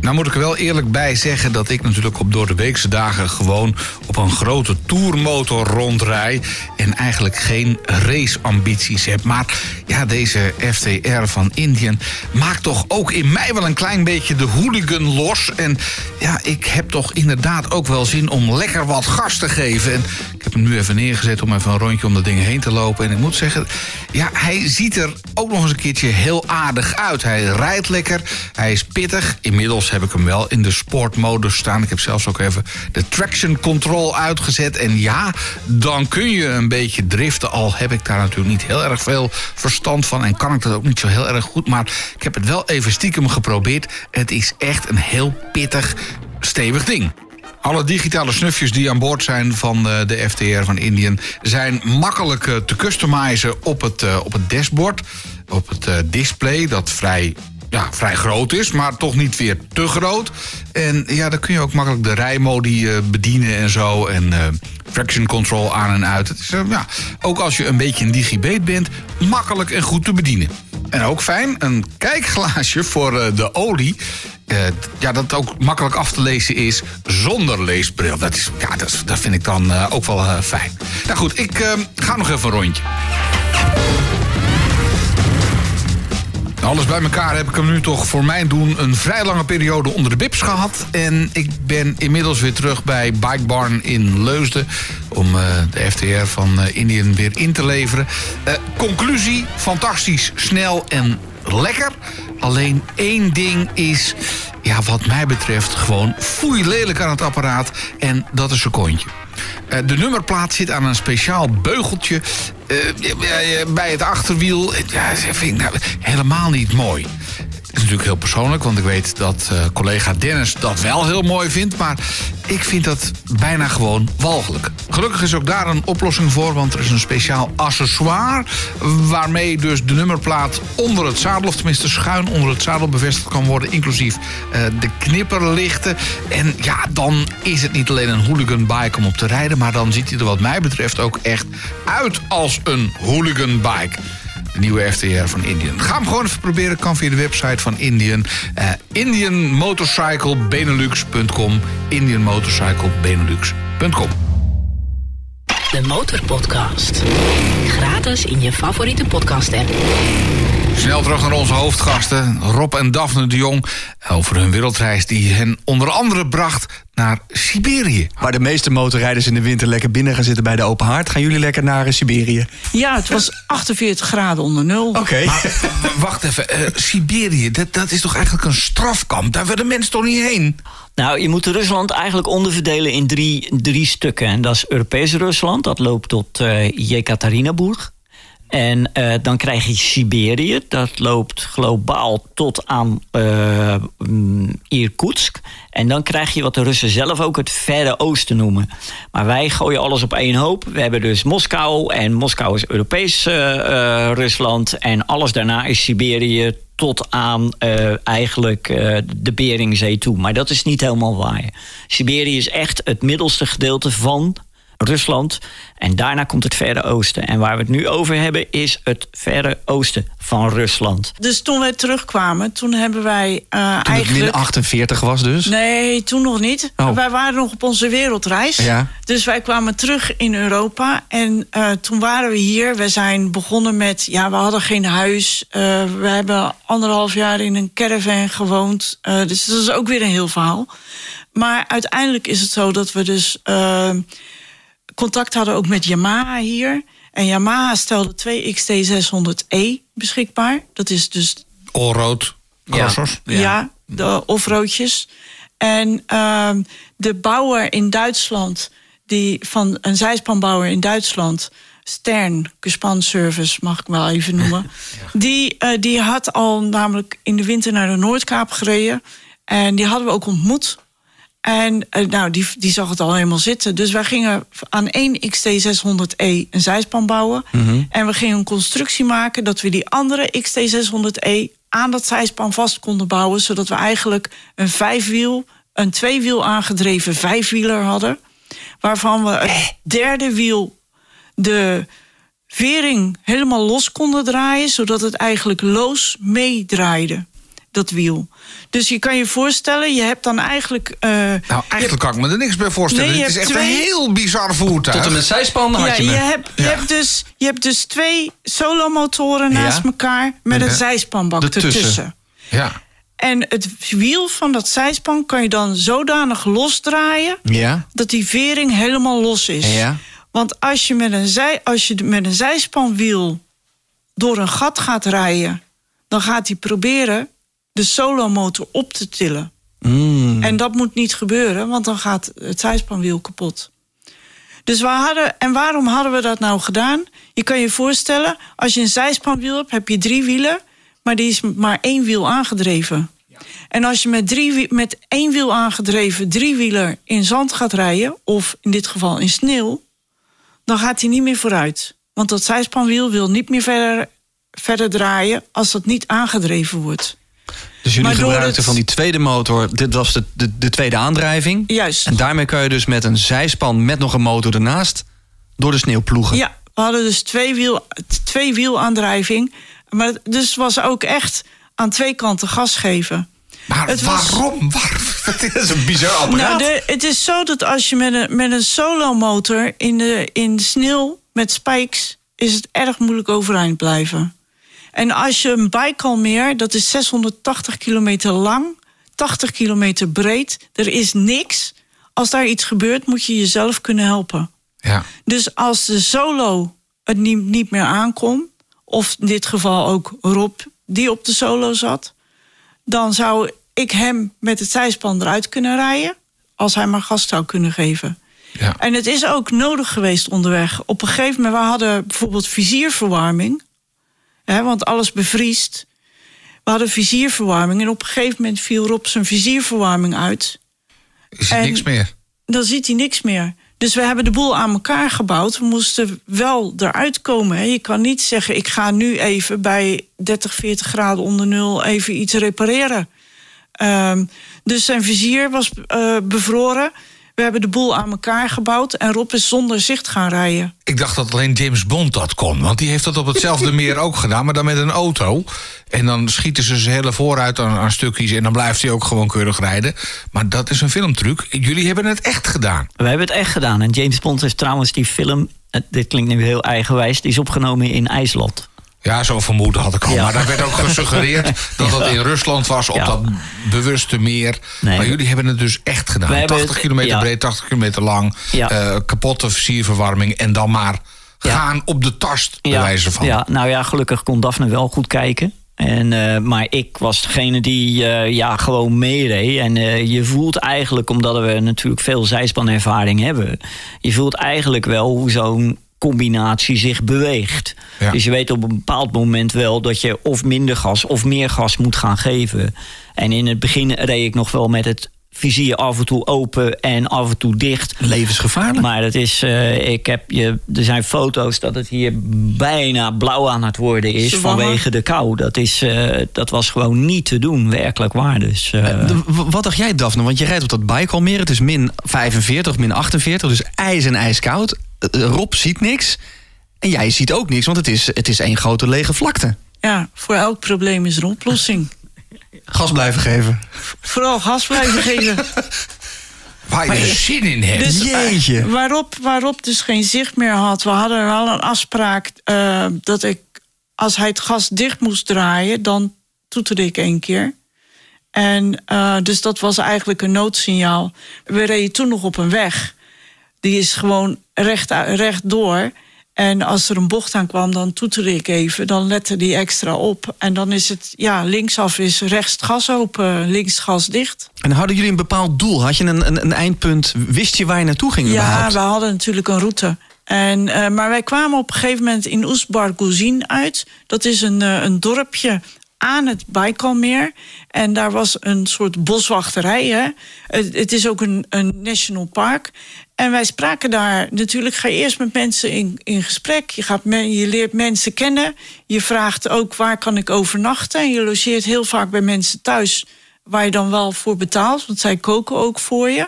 Nou moet ik er wel eerlijk bij zeggen dat ik natuurlijk op door de weekse dagen gewoon op een grote tourmotor rondrij. En eigenlijk geen raceambities heb. Maar ja, deze FTR van Indian maakt toch ook in mij wel een klein beetje de hooligan los. En ja, ik heb toch inderdaad ook wel zin om lekker wat gas te geven. En ik heb hem nu even neergezet om even een rondje om dat ding heen te lopen. En ik moet zeggen, ja, hij ziet er ook nog eens een keertje heel aardig uit. Hij rijdt lekker, hij is pittig. Inmiddels heb ik hem wel in de sportmodus staan. Ik heb zelfs ook even de traction control uitgezet. En ja, dan kun je een beetje driften. Al heb ik daar natuurlijk niet heel erg veel verstand van. En kan ik dat ook niet zo heel erg goed. Maar ik heb het wel even stiekem geprobeerd. Het is echt een heel pittig, stevig ding. Alle digitale snufjes die aan boord zijn van eh, de FTR van Indian... zijn makkelijk eh, te customizen op het, eh, op het dashboard. Op het display, dat vrij ja, vrij groot is, maar toch niet weer te groot. En ja, dan kun je ook makkelijk de rijmodi bedienen en zo. En traction control aan en uit. Het is, ja, ook als je een beetje een digibeet bent, makkelijk en goed te bedienen. En ook fijn, een kijkglaasje voor de olie. Uh, ja, dat ook makkelijk af te lezen is zonder leesbril. Dat, is, ja, dat, dat vind ik dan uh, ook wel uh, fijn. Nou goed, ik ga nog even een rondje. Alles bij elkaar heb ik hem nu toch voor mijn doen een vrij lange periode onder de bips gehad. En ik ben inmiddels weer terug bij Bike Barn in Leusden. Om uh, de FTR van uh, Indian weer in te leveren. Uh, conclusie, fantastisch, snel en lekker. Alleen één ding is, ja, wat mij betreft, gewoon foei lelijk aan het apparaat. En dat is een kontje. Uh, de nummerplaat zit aan een speciaal beugeltje uh, bij het achterwiel. Ja, vind ik nou helemaal niet mooi is natuurlijk heel persoonlijk, want ik weet dat uh, collega Dennis dat wel heel mooi vindt. Maar ik vind dat bijna gewoon walgelijk. Gelukkig is ook daar een oplossing voor, want er is een speciaal accessoire. Waarmee dus de nummerplaat onder het zadel, of tenminste schuin onder het zadel bevestigd kan worden. Inclusief uh, de knipperlichten. En ja, dan is het niet alleen een hooligan bike om op te rijden. Maar dan ziet hij er wat mij betreft ook echt uit als een hooligan bike nieuwe FTR van Indian. Ga hem gewoon even proberen. Kan via de website van Indian. Uh, IndianMotorcycleBenelux.com IndianMotorcycleBenelux.com De Motorpodcast. Gratis in je favoriete podcast app. Snel terug naar onze hoofdgasten, Rob en Daphne de Jong... over hun wereldreis die hen onder andere bracht naar Siberië. Waar de meeste motorrijders in de winter lekker binnen gaan zitten bij de open haard... gaan jullie lekker naar Siberië? Ja, het was 48 graden onder nul. Oké. Okay. wacht even, uh, Siberië, dat, dat is toch eigenlijk een strafkamp? Daar willen mensen toch niet heen? Nou, je moet Rusland eigenlijk onderverdelen in drie, drie stukken. En dat is Europees Rusland, dat loopt tot uh, Jekaterinburg. En uh, dan krijg je Siberië. Dat loopt globaal tot aan uh, Irkutsk. En dan krijg je wat de Russen zelf ook het Verre Oosten noemen. Maar wij gooien alles op één hoop. We hebben dus Moskou. En Moskou is Europees uh, Rusland. En alles daarna is Siberië tot aan eigenlijk de Beringzee toe. Maar dat is niet helemaal waar. Siberië is echt het middelste gedeelte van Rusland. En daarna komt het Verre Oosten. En waar we het nu over hebben is het Verre Oosten van Rusland. Dus toen wij terugkwamen, toen hebben wij uh, toen eigenlijk... het min 48 was dus? Nee, toen nog niet. Oh. Wij waren nog op onze wereldreis. Ja. Dus wij kwamen terug in Europa. En uh, toen waren we hier. We zijn begonnen met... Ja, we hadden geen huis. Uh, we hebben anderhalf jaar in een caravan gewoond. dus dat is ook weer een heel verhaal. Maar uiteindelijk is het zo dat we dus contact hadden ook met Yamaha hier. En Yamaha stelde twee XT600E beschikbaar. Dat is dus... Allroad crossers? Ja, ja. de offroadjes. En uh, de bouwer in Duitsland, die van een zijspanbouwer in Duitsland... Stern, Service mag ik wel even noemen. (laughs) die, uh, die had al namelijk in de winter naar de Noordkaap gereden. En die hadden we ook ontmoet en uh, nou, die, die zag het al helemaal zitten. Dus wij gingen aan één XT600E een zijspan bouwen. Mm -hmm. En we gingen een constructie maken dat we die andere XT600E aan dat zijspan vast konden bouwen. Zodat we eigenlijk een vijfwiel, een tweewiel aangedreven vijfwieler hadden. Waarvan we het derde wiel de vering helemaal los konden draaien, zodat het eigenlijk loos meedraaide, dat wiel. Dus je kan je voorstellen, je hebt dan eigenlijk. eh, Nou, eigenlijk kan ik me er niks bij voorstellen. Nee, het is echt een heel bizar voertuig. Tot en met zijspan had ja, je hebt, je, hebt dus, je hebt dus twee solomotoren Ja. naast elkaar met Ja. een zijspanbak Ertussen. ertussen. Ja. En het wiel van dat zijspan kan je dan zodanig losdraaien Ja, dat die vering helemaal los is. ja. Want als je met een, zij, als je met een zijspanwiel door een gat gaat rijden, dan gaat hij proberen de solomotor op te tillen. Mm. En dat moet niet gebeuren, want dan gaat het zijspanwiel kapot. Dus we hadden, en waarom hadden we dat nou gedaan? Je kan je voorstellen, als je een zijspanwiel hebt, heb je drie wielen, maar die is maar één wiel aangedreven. En als je met, drie, met één wiel aangedreven driewieler in zand gaat rijden, of in dit geval in sneeuw, dan gaat hij niet meer vooruit. Want dat zijspanwiel wil niet meer verder, verder draaien als dat niet aangedreven wordt. Dus jullie Maar gebruikten het- van die tweede motor, dit was de, de, de tweede aandrijving. Juist. En daarmee kan je dus met een zijspan met nog een motor ernaast door de sneeuw ploegen. Ja, we hadden dus twee, wiel, twee wielaandrijving. Maar het- dus was ook echt aan twee kanten gas geven. Maar Het was- waarom? (laughs) Waar? Het is een bizar apparaat. Nou, de, het is zo dat als je met een, met een solomotor in de, in de sneeuw met spikes... is het erg moeilijk overeind blijven. En als je een Baikalmeer, dat is 680 kilometer lang... 80 kilometer breed, er is niks. Als daar iets gebeurt, moet je jezelf kunnen helpen. Ja. Dus als de solo het niet, niet meer aankon, of in dit geval ook Rob die op de solo zat, dan zou ik hem met het zijspan eruit kunnen rijden, als hij maar gas zou kunnen geven. Ja. En het is ook nodig geweest onderweg. Op een gegeven moment, we hadden bijvoorbeeld vizierverwarming, want alles bevriest. We hadden vizierverwarming en op een gegeven moment viel Rob zijn vizierverwarming uit Is er niks meer? dan ziet hij niks meer. Dus we hebben de boel aan elkaar gebouwd. We moesten wel eruit komen. Je kan niet zeggen, ik ga nu even bij 30, 40 graden onder nul even iets repareren. Ehm, dus zijn vizier was eh, bevroren. We hebben de boel aan elkaar gebouwd. En Rob is zonder zicht gaan rijden. Ik dacht dat alleen James Bond dat kon. Want die heeft dat op hetzelfde meer ook gedaan, maar dan met een auto. En dan schieten ze zijn hele vooruit aan, aan stukjes... en dan blijft hij ook gewoon keurig rijden. Maar dat is een filmtruc. Jullie hebben het echt gedaan. We hebben het echt gedaan. En James Bond heeft trouwens die film... eh, Dit klinkt nu heel eigenwijs. Die is opgenomen in IJsland. Ja, zo vermoeden had ik al. Ja. Maar daar werd ook gesuggereerd (laughs) dat dat in Rusland was... op Ja. dat bewuste meer. Nee. maar jullie hebben het dus echt gedaan. We hebben 80 het- kilometer ja. breed, 80 kilometer lang. Eh, kapotte versierverwarming. En dan maar gaan op de tast, bij wijze van. Ja, nou ja, gelukkig kon Daphne wel goed kijken. En, eh, maar ik was degene die eh, ja, gewoon meereed. En je voelt eigenlijk, omdat we natuurlijk veel zijspanervaring hebben... je voelt eigenlijk wel hoe zo'n combinatie zich beweegt. Ja. Dus je weet op een bepaald moment wel dat je of minder gas of meer gas moet gaan geven. En in het begin reed ik nog wel met het vizier af en toe open en af en toe dicht. Levensgevaarlijk. Maar het is, eh, ik heb je, er zijn foto's dat het hier bijna blauw aan het worden is Zwanger. vanwege de kou. Dat, is, eh, dat was gewoon niet te doen, werkelijk waar. Dus, eh, wat dacht jij, Daphne? Want je rijdt op dat Baikalmeer. Het is min 45, min 48, dus ijs en ijskoud. Eh, Rob ziet niks. En jij ziet ook niks, want het is, het is één grote lege vlakte. Ja, voor elk probleem is er een oplossing. Gas blijven geven. Vooral gas blijven geven. (laughs) Waar je zin in hebt. Dus, Jeetje. eh, waarop, waarop dus geen zicht meer had. We hadden wel een afspraak eh, dat ik, als hij het gas dicht moest draaien, dan toeterde ik één keer. En dus dat was eigenlijk een noodsignaal. We reden toen nog op een weg. Die is gewoon recht, recht door. En als er een bocht aan kwam, dan toeterde ik even. Dan lette die extra op. En dan is het, ja, linksaf is rechts gas open, links gas dicht. En hadden jullie een bepaald doel? Had je een, een, een eindpunt? Wist je waar je naartoe ging Ja, we hadden natuurlijk een route. En, eh, maar wij kwamen op een gegeven moment in Oestbarguzin uit. Dat is een, eh, een dorpje aan het Baikalmeer. En daar was een soort boswachterij. Hè? Het, het is ook een, een national park. En wij spraken daar natuurlijk. Ga je eerst met mensen in, in gesprek. Je, gaat je leert mensen kennen. Je vraagt ook waar kan ik overnachten. En je logeert heel vaak bij mensen thuis. Waar je dan wel voor betaalt. Want zij koken ook voor je.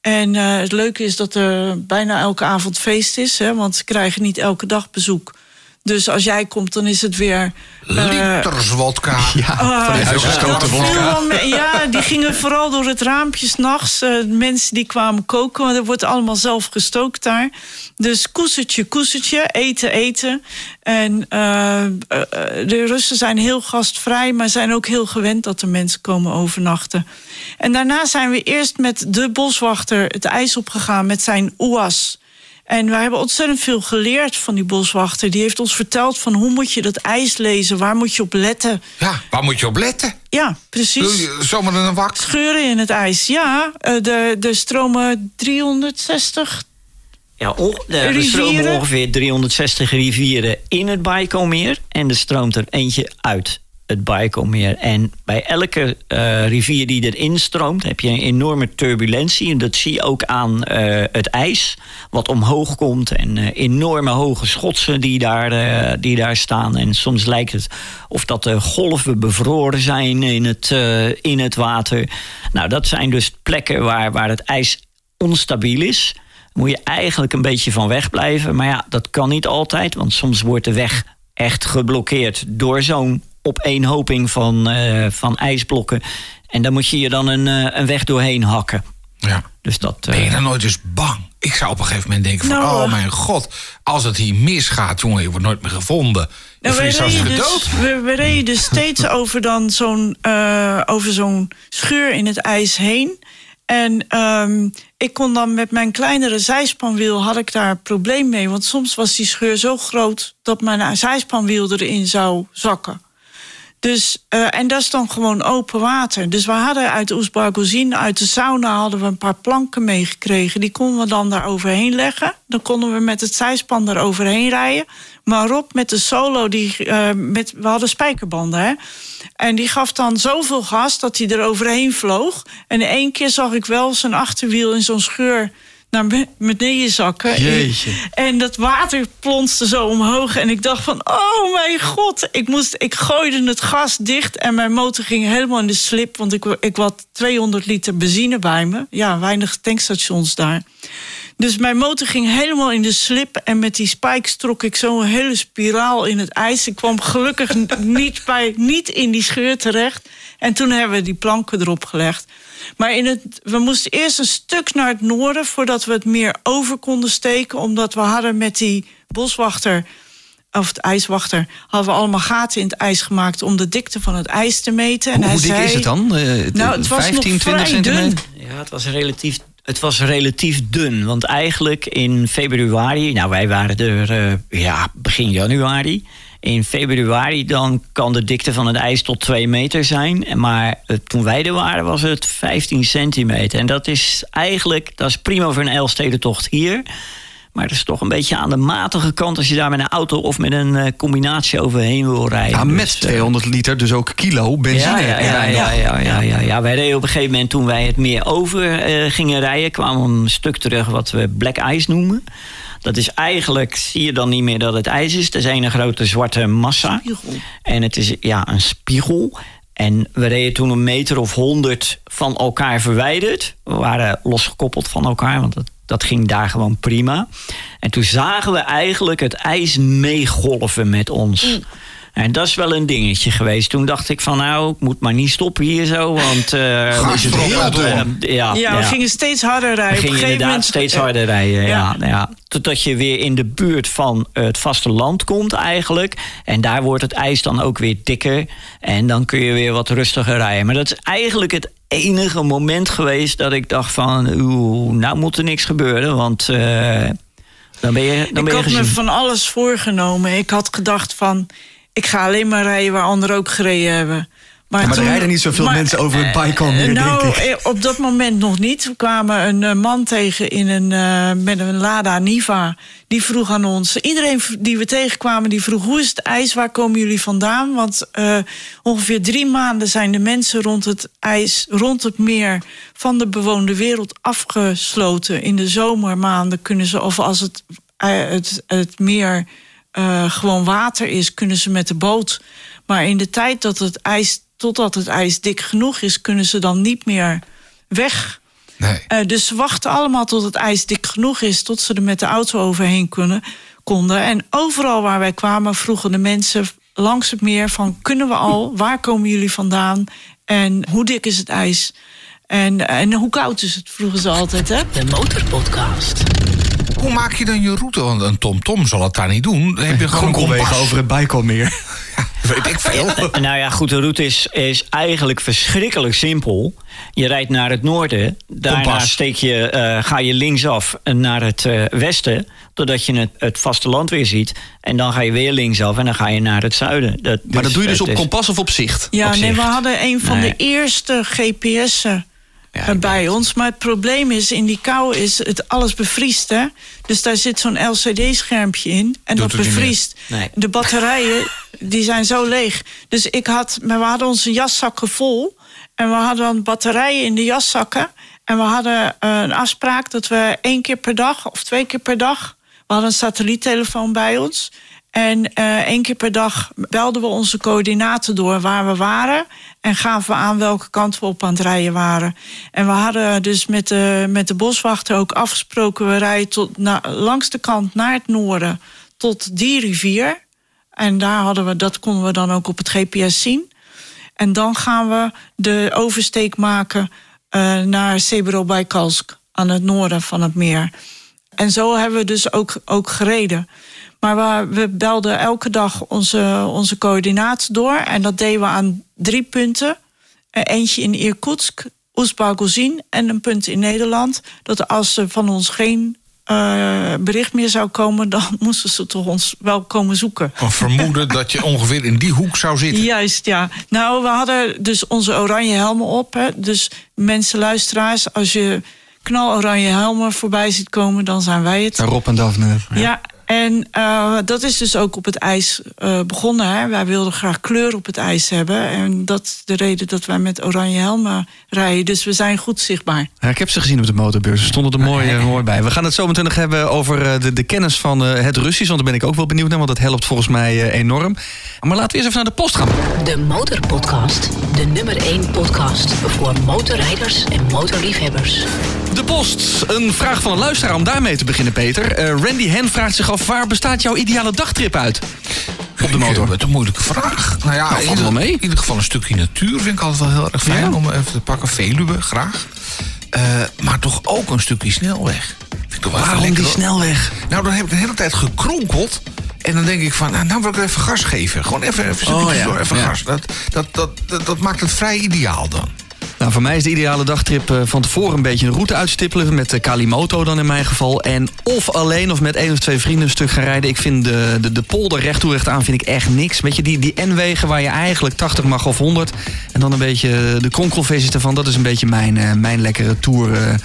En uh, het leuke is dat er bijna elke avond feest is, hè, want ze krijgen niet elke dag bezoek. Dus als jij komt, dan is het weer. Uh, Liters (laughs) wodka. Ja, van die wodka. Ja, die gingen vooral door het raampje s'nachts. Uh, mensen die kwamen koken, want er wordt allemaal zelf gestookt daar. Dus koesertje, koesertje, eten, eten. En uh, de Russen zijn heel gastvrij, maar zijn ook heel gewend dat er mensen komen overnachten. En daarna zijn we eerst met de boswachter het ijs opgegaan met zijn oas. En we hebben ontzettend veel geleerd van die boswachter. Die heeft ons verteld van hoe moet je dat ijs lezen, waar moet je op letten. Ja, waar moet je op letten? Ja, precies. Zomaar een wak? Scheuren in het ijs, ja. Er eh, stromen 360 ja, er stromen ongeveer 360 rivieren in het Baikomeer. En er stroomt er eentje uit het Baikomeer. En bij elke uh, rivier die erin stroomt, heb je een enorme turbulentie. En dat zie je ook aan uh, het ijs, wat omhoog komt. En uh, enorme hoge schotsen die daar, die daar staan. En soms lijkt het of dat de golven bevroren zijn in het, in het water. Nou, dat zijn dus plekken waar, waar het ijs onstabiel is. Moet je eigenlijk een beetje van weg blijven. Maar ja, dat kan niet altijd, want soms wordt de weg echt geblokkeerd door zo'n opeenhoping van, uh, van ijsblokken. En daar moet je je dan een, uh, een weg doorheen hakken. Ja. Dus dat, ben je dan nooit eens bang? Ik zou op een gegeven moment denken van... Nou, oh mijn god, als het hier misgaat, jongen... je wordt nooit meer gevonden. Nou, we, reden dus, we, we, reden dus steeds (laughs) over, dan zo'n, uh, over zo'n scheur in het ijs heen. En um, ik kon dan met mijn kleinere zijspanwiel... had ik daar een probleem mee. Want soms was die scheur zo groot... dat mijn zijspanwiel erin zou zakken. Dus, uh, en dat is dan gewoon open water. Dus we hadden uit Oesbargozin, uit de sauna, hadden we een paar planken meegekregen. Die konden we dan daar overheen leggen. Dan konden we met het zijspan er overheen rijden. Maar Rob met de solo, die, uh, met, we hadden spijkerbanden, hè. En die gaf dan zoveel gas dat hij er overheen vloog. En één keer zag ik wel zijn achterwiel in zo'n scheur naar beneden zakken. Jeetje. En dat water plonste zo omhoog. En ik dacht van, oh mijn god. Ik, moest, ik gooide het gas dicht en mijn motor ging helemaal in de slip. Want ik, ik had 200 liter benzine bij me. Ja, weinig tankstations daar. Dus mijn motor ging helemaal in de slip. En met die spikes trok ik zo een hele spiraal in het ijs. Ik kwam gelukkig (laughs) niet, bij, niet in die scheur terecht. En toen hebben we die planken erop gelegd. Maar in het, we moesten eerst een stuk naar het noorden voordat we het meer over konden steken. Omdat we hadden met die boswachter, of de ijswachter, hadden we allemaal gaten in het ijs gemaakt om de dikte van het ijs te meten. En hoe, hoe dik zei, is het dan? Uh, nou, het was 15, nog 20 centimeter? Dun. Ja, het was relatief het was relatief dun. Want eigenlijk in februari, nou wij waren er uh, ja, begin januari. In februari dan kan de dikte van het ijs tot 2 meter zijn. Maar uh, toen wij er waren was het 15 centimeter. En dat is eigenlijk, dat is prima voor een Elfstedentocht hier. Maar dat is toch een beetje aan de matige kant als je daar met een auto of met een uh, combinatie overheen wil rijden. Ja, met dus, 200 liter, dus ook kilo benzine. Ja, ja, ja, ja, ja, ja. Wij reden op een gegeven moment toen wij het meer over gingen rijden, kwamen we een stuk terug wat we black ice noemen. Dat is eigenlijk, zie je dan niet meer dat het ijs is. Het is een grote zwarte massa. Spiegel. En het is ja, een spiegel. En we reden toen een meter of honderd van elkaar verwijderd. We waren losgekoppeld van elkaar, want dat, dat ging daar gewoon prima. En toen zagen we eigenlijk het ijs meegolven met ons. Mm. En dat is wel een dingetje geweest. Toen dacht ik van nou, ik moet maar niet stoppen hier zo. Want uh, is het heel uh, ja, ja, we gingen steeds harder rijden. We gingen inderdaad moment... steeds harder rijden, ja. Ja, ja. Totdat je weer in de buurt van het vasteland komt eigenlijk. En daar wordt het ijs dan ook weer dikker. En dan kun je weer wat rustiger rijden. Maar dat is eigenlijk het enige moment geweest dat ik dacht van... oeh, nou moet er niks gebeuren, want... Uh, dan ben je, dan ik ben je had me van alles voorgenomen. Ik had gedacht van ik ga alleen maar rijden waar anderen ook gereden hebben. Maar, ja, maar er rijden niet zoveel maar, mensen over het Baikal meer, nou, denk ik. Eh, op dat moment nog niet. We kwamen een uh, man tegen in een, uh, met een Lada Niva. Die vroeg aan ons... Iedereen die we tegenkwamen, die vroeg... hoe is het ijs, waar komen jullie vandaan? Want uh, ongeveer drie maanden zijn de mensen rond het ijs... rond het meer van de bewoonde wereld afgesloten. In de zomermaanden kunnen ze... of als het, het, het meer uh, gewoon water is, kunnen ze met de boot. Maar in de tijd dat het ijs, totdat het ijs dik genoeg is, kunnen ze dan niet meer weg. Nee. Eh, dus ze wachten allemaal tot het ijs dik genoeg is, tot ze er met de auto overheen kunnen, konden. En overal waar wij kwamen vroegen de mensen langs het meer van kunnen we al, waar komen jullie vandaan en hoe dik is het ijs? En, en hoe koud is het, vroegen ze altijd. Hè? De Motorpodcast. Hoe maak je dan je route? Want een TomTom zal het daar niet doen. Dan heb je gewoon een over het Bijkalmeer. (laughs) Weet ik veel. (laughs) Nou ja, goed, de route is, is eigenlijk verschrikkelijk simpel. Je rijdt naar het noorden. Daarna Kompas. steek je, eh, ga je linksaf naar het eh, westen. Totdat je het, het vasteland weer ziet. En dan ga je weer linksaf en dan ga je naar het zuiden. Dat, Maar dat doe je dus op is- kompas of op zicht? Ja, Op nee, zicht. we hadden een van Nee. de eerste GPS'en Ja, bij ons. Maar het probleem is, in die kou is het alles bevriest. Hè? Dus daar zit zo'n LCD-schermpje in. En Doet dat bevriest. Nee. De batterijen die zijn zo leeg. Dus ik had, maar we hadden onze jaszakken vol. En we hadden dan batterijen in de jaszakken. En we hadden eh, een afspraak dat we één keer per dag of twee keer per dag. We hadden een satelliettelefoon bij ons. En eh, één keer per dag belden we onze coördinaten door waar we waren. En gaven we aan welke kant we op aan het rijden waren. En we hadden dus met de, met de boswachter ook afgesproken... we rijden tot, langs de kant naar het noorden tot die rivier. En daar hadden we, dat konden we dan ook op het GPS zien. En dan gaan we de oversteek maken eh, naar Sebro-Baikalsk... aan het noorden van het meer. En zo hebben we dus ook, ook gereden. Maar we, we belden elke dag onze, onze coördinaten door. En dat deden we aan drie punten. Eh, Eentje in Irkutsk, Oezbagozin en een punt in Nederland. Dat als er van ons geen eh, bericht meer zou komen... (laughs) dan moesten ze toch ons wel komen zoeken. Een vermoeden (laughs) dat je ongeveer in die hoek zou zitten. Juist, ja. Nou, we hadden dus onze oranje helmen op. Hè. Dus mensen, luisteraars, als je knaloranje helmen voorbij ziet komen... dan zijn wij het. Rob en Daphne. Ja, en eh, dat is dus ook op het ijs eh, begonnen. Hè. Wij wilden graag kleur op het ijs hebben. En dat is de reden dat wij met oranje helmen rijden. Dus we zijn goed zichtbaar. Ja, ik heb ze gezien op de motorbeurs. Ze stonden er mooi, eh, mooi bij. We gaan het zo meteen nog hebben over eh, de, de kennis van eh, het Russisch. Want daar ben ik ook wel benieuwd naar. Want dat helpt volgens mij enorm. Maar laten we eerst even naar de post gaan. De Motorpodcast. De nummer 1 podcast voor motorrijders en motorliefhebbers. De post. Een vraag van een luisteraar om daarmee te beginnen, Peter. Eh, Randy Hen vraagt zich af, waar bestaat jouw ideale dagtrip uit? Op de motor. Wat een moeilijke vraag. Nou ja, Nou, in ieder, mee. in ieder geval een stukje natuur vind ik altijd wel heel erg fijn Ja? om even te pakken. Veluwe, graag. Eh, maar toch ook een stukje snelweg. Vind ik Waarom lekker, die hoor. snelweg? Nou, dan heb ik de hele tijd gekronkeld. En dan denk ik van, nou, nou wil ik even gas geven. Gewoon even, even Oh, ja. door, even Ja. gas. Dat, dat, dat, dat, dat maakt het vrij ideaal dan. Nou, voor mij is de ideale dagtrip eh, van tevoren een beetje een route uitstippelen. Met de Kalimoto dan in mijn geval. En of alleen of met één of twee vrienden een stuk gaan rijden. Ik vind de, de, de polder recht toe recht aan vind ik echt niks. Weet je, die, die N-wegen waar je eigenlijk 80 mag of 100. En dan een beetje de kronkelversies ervan. Dat is een beetje mijn, eh, mijn lekkere tour...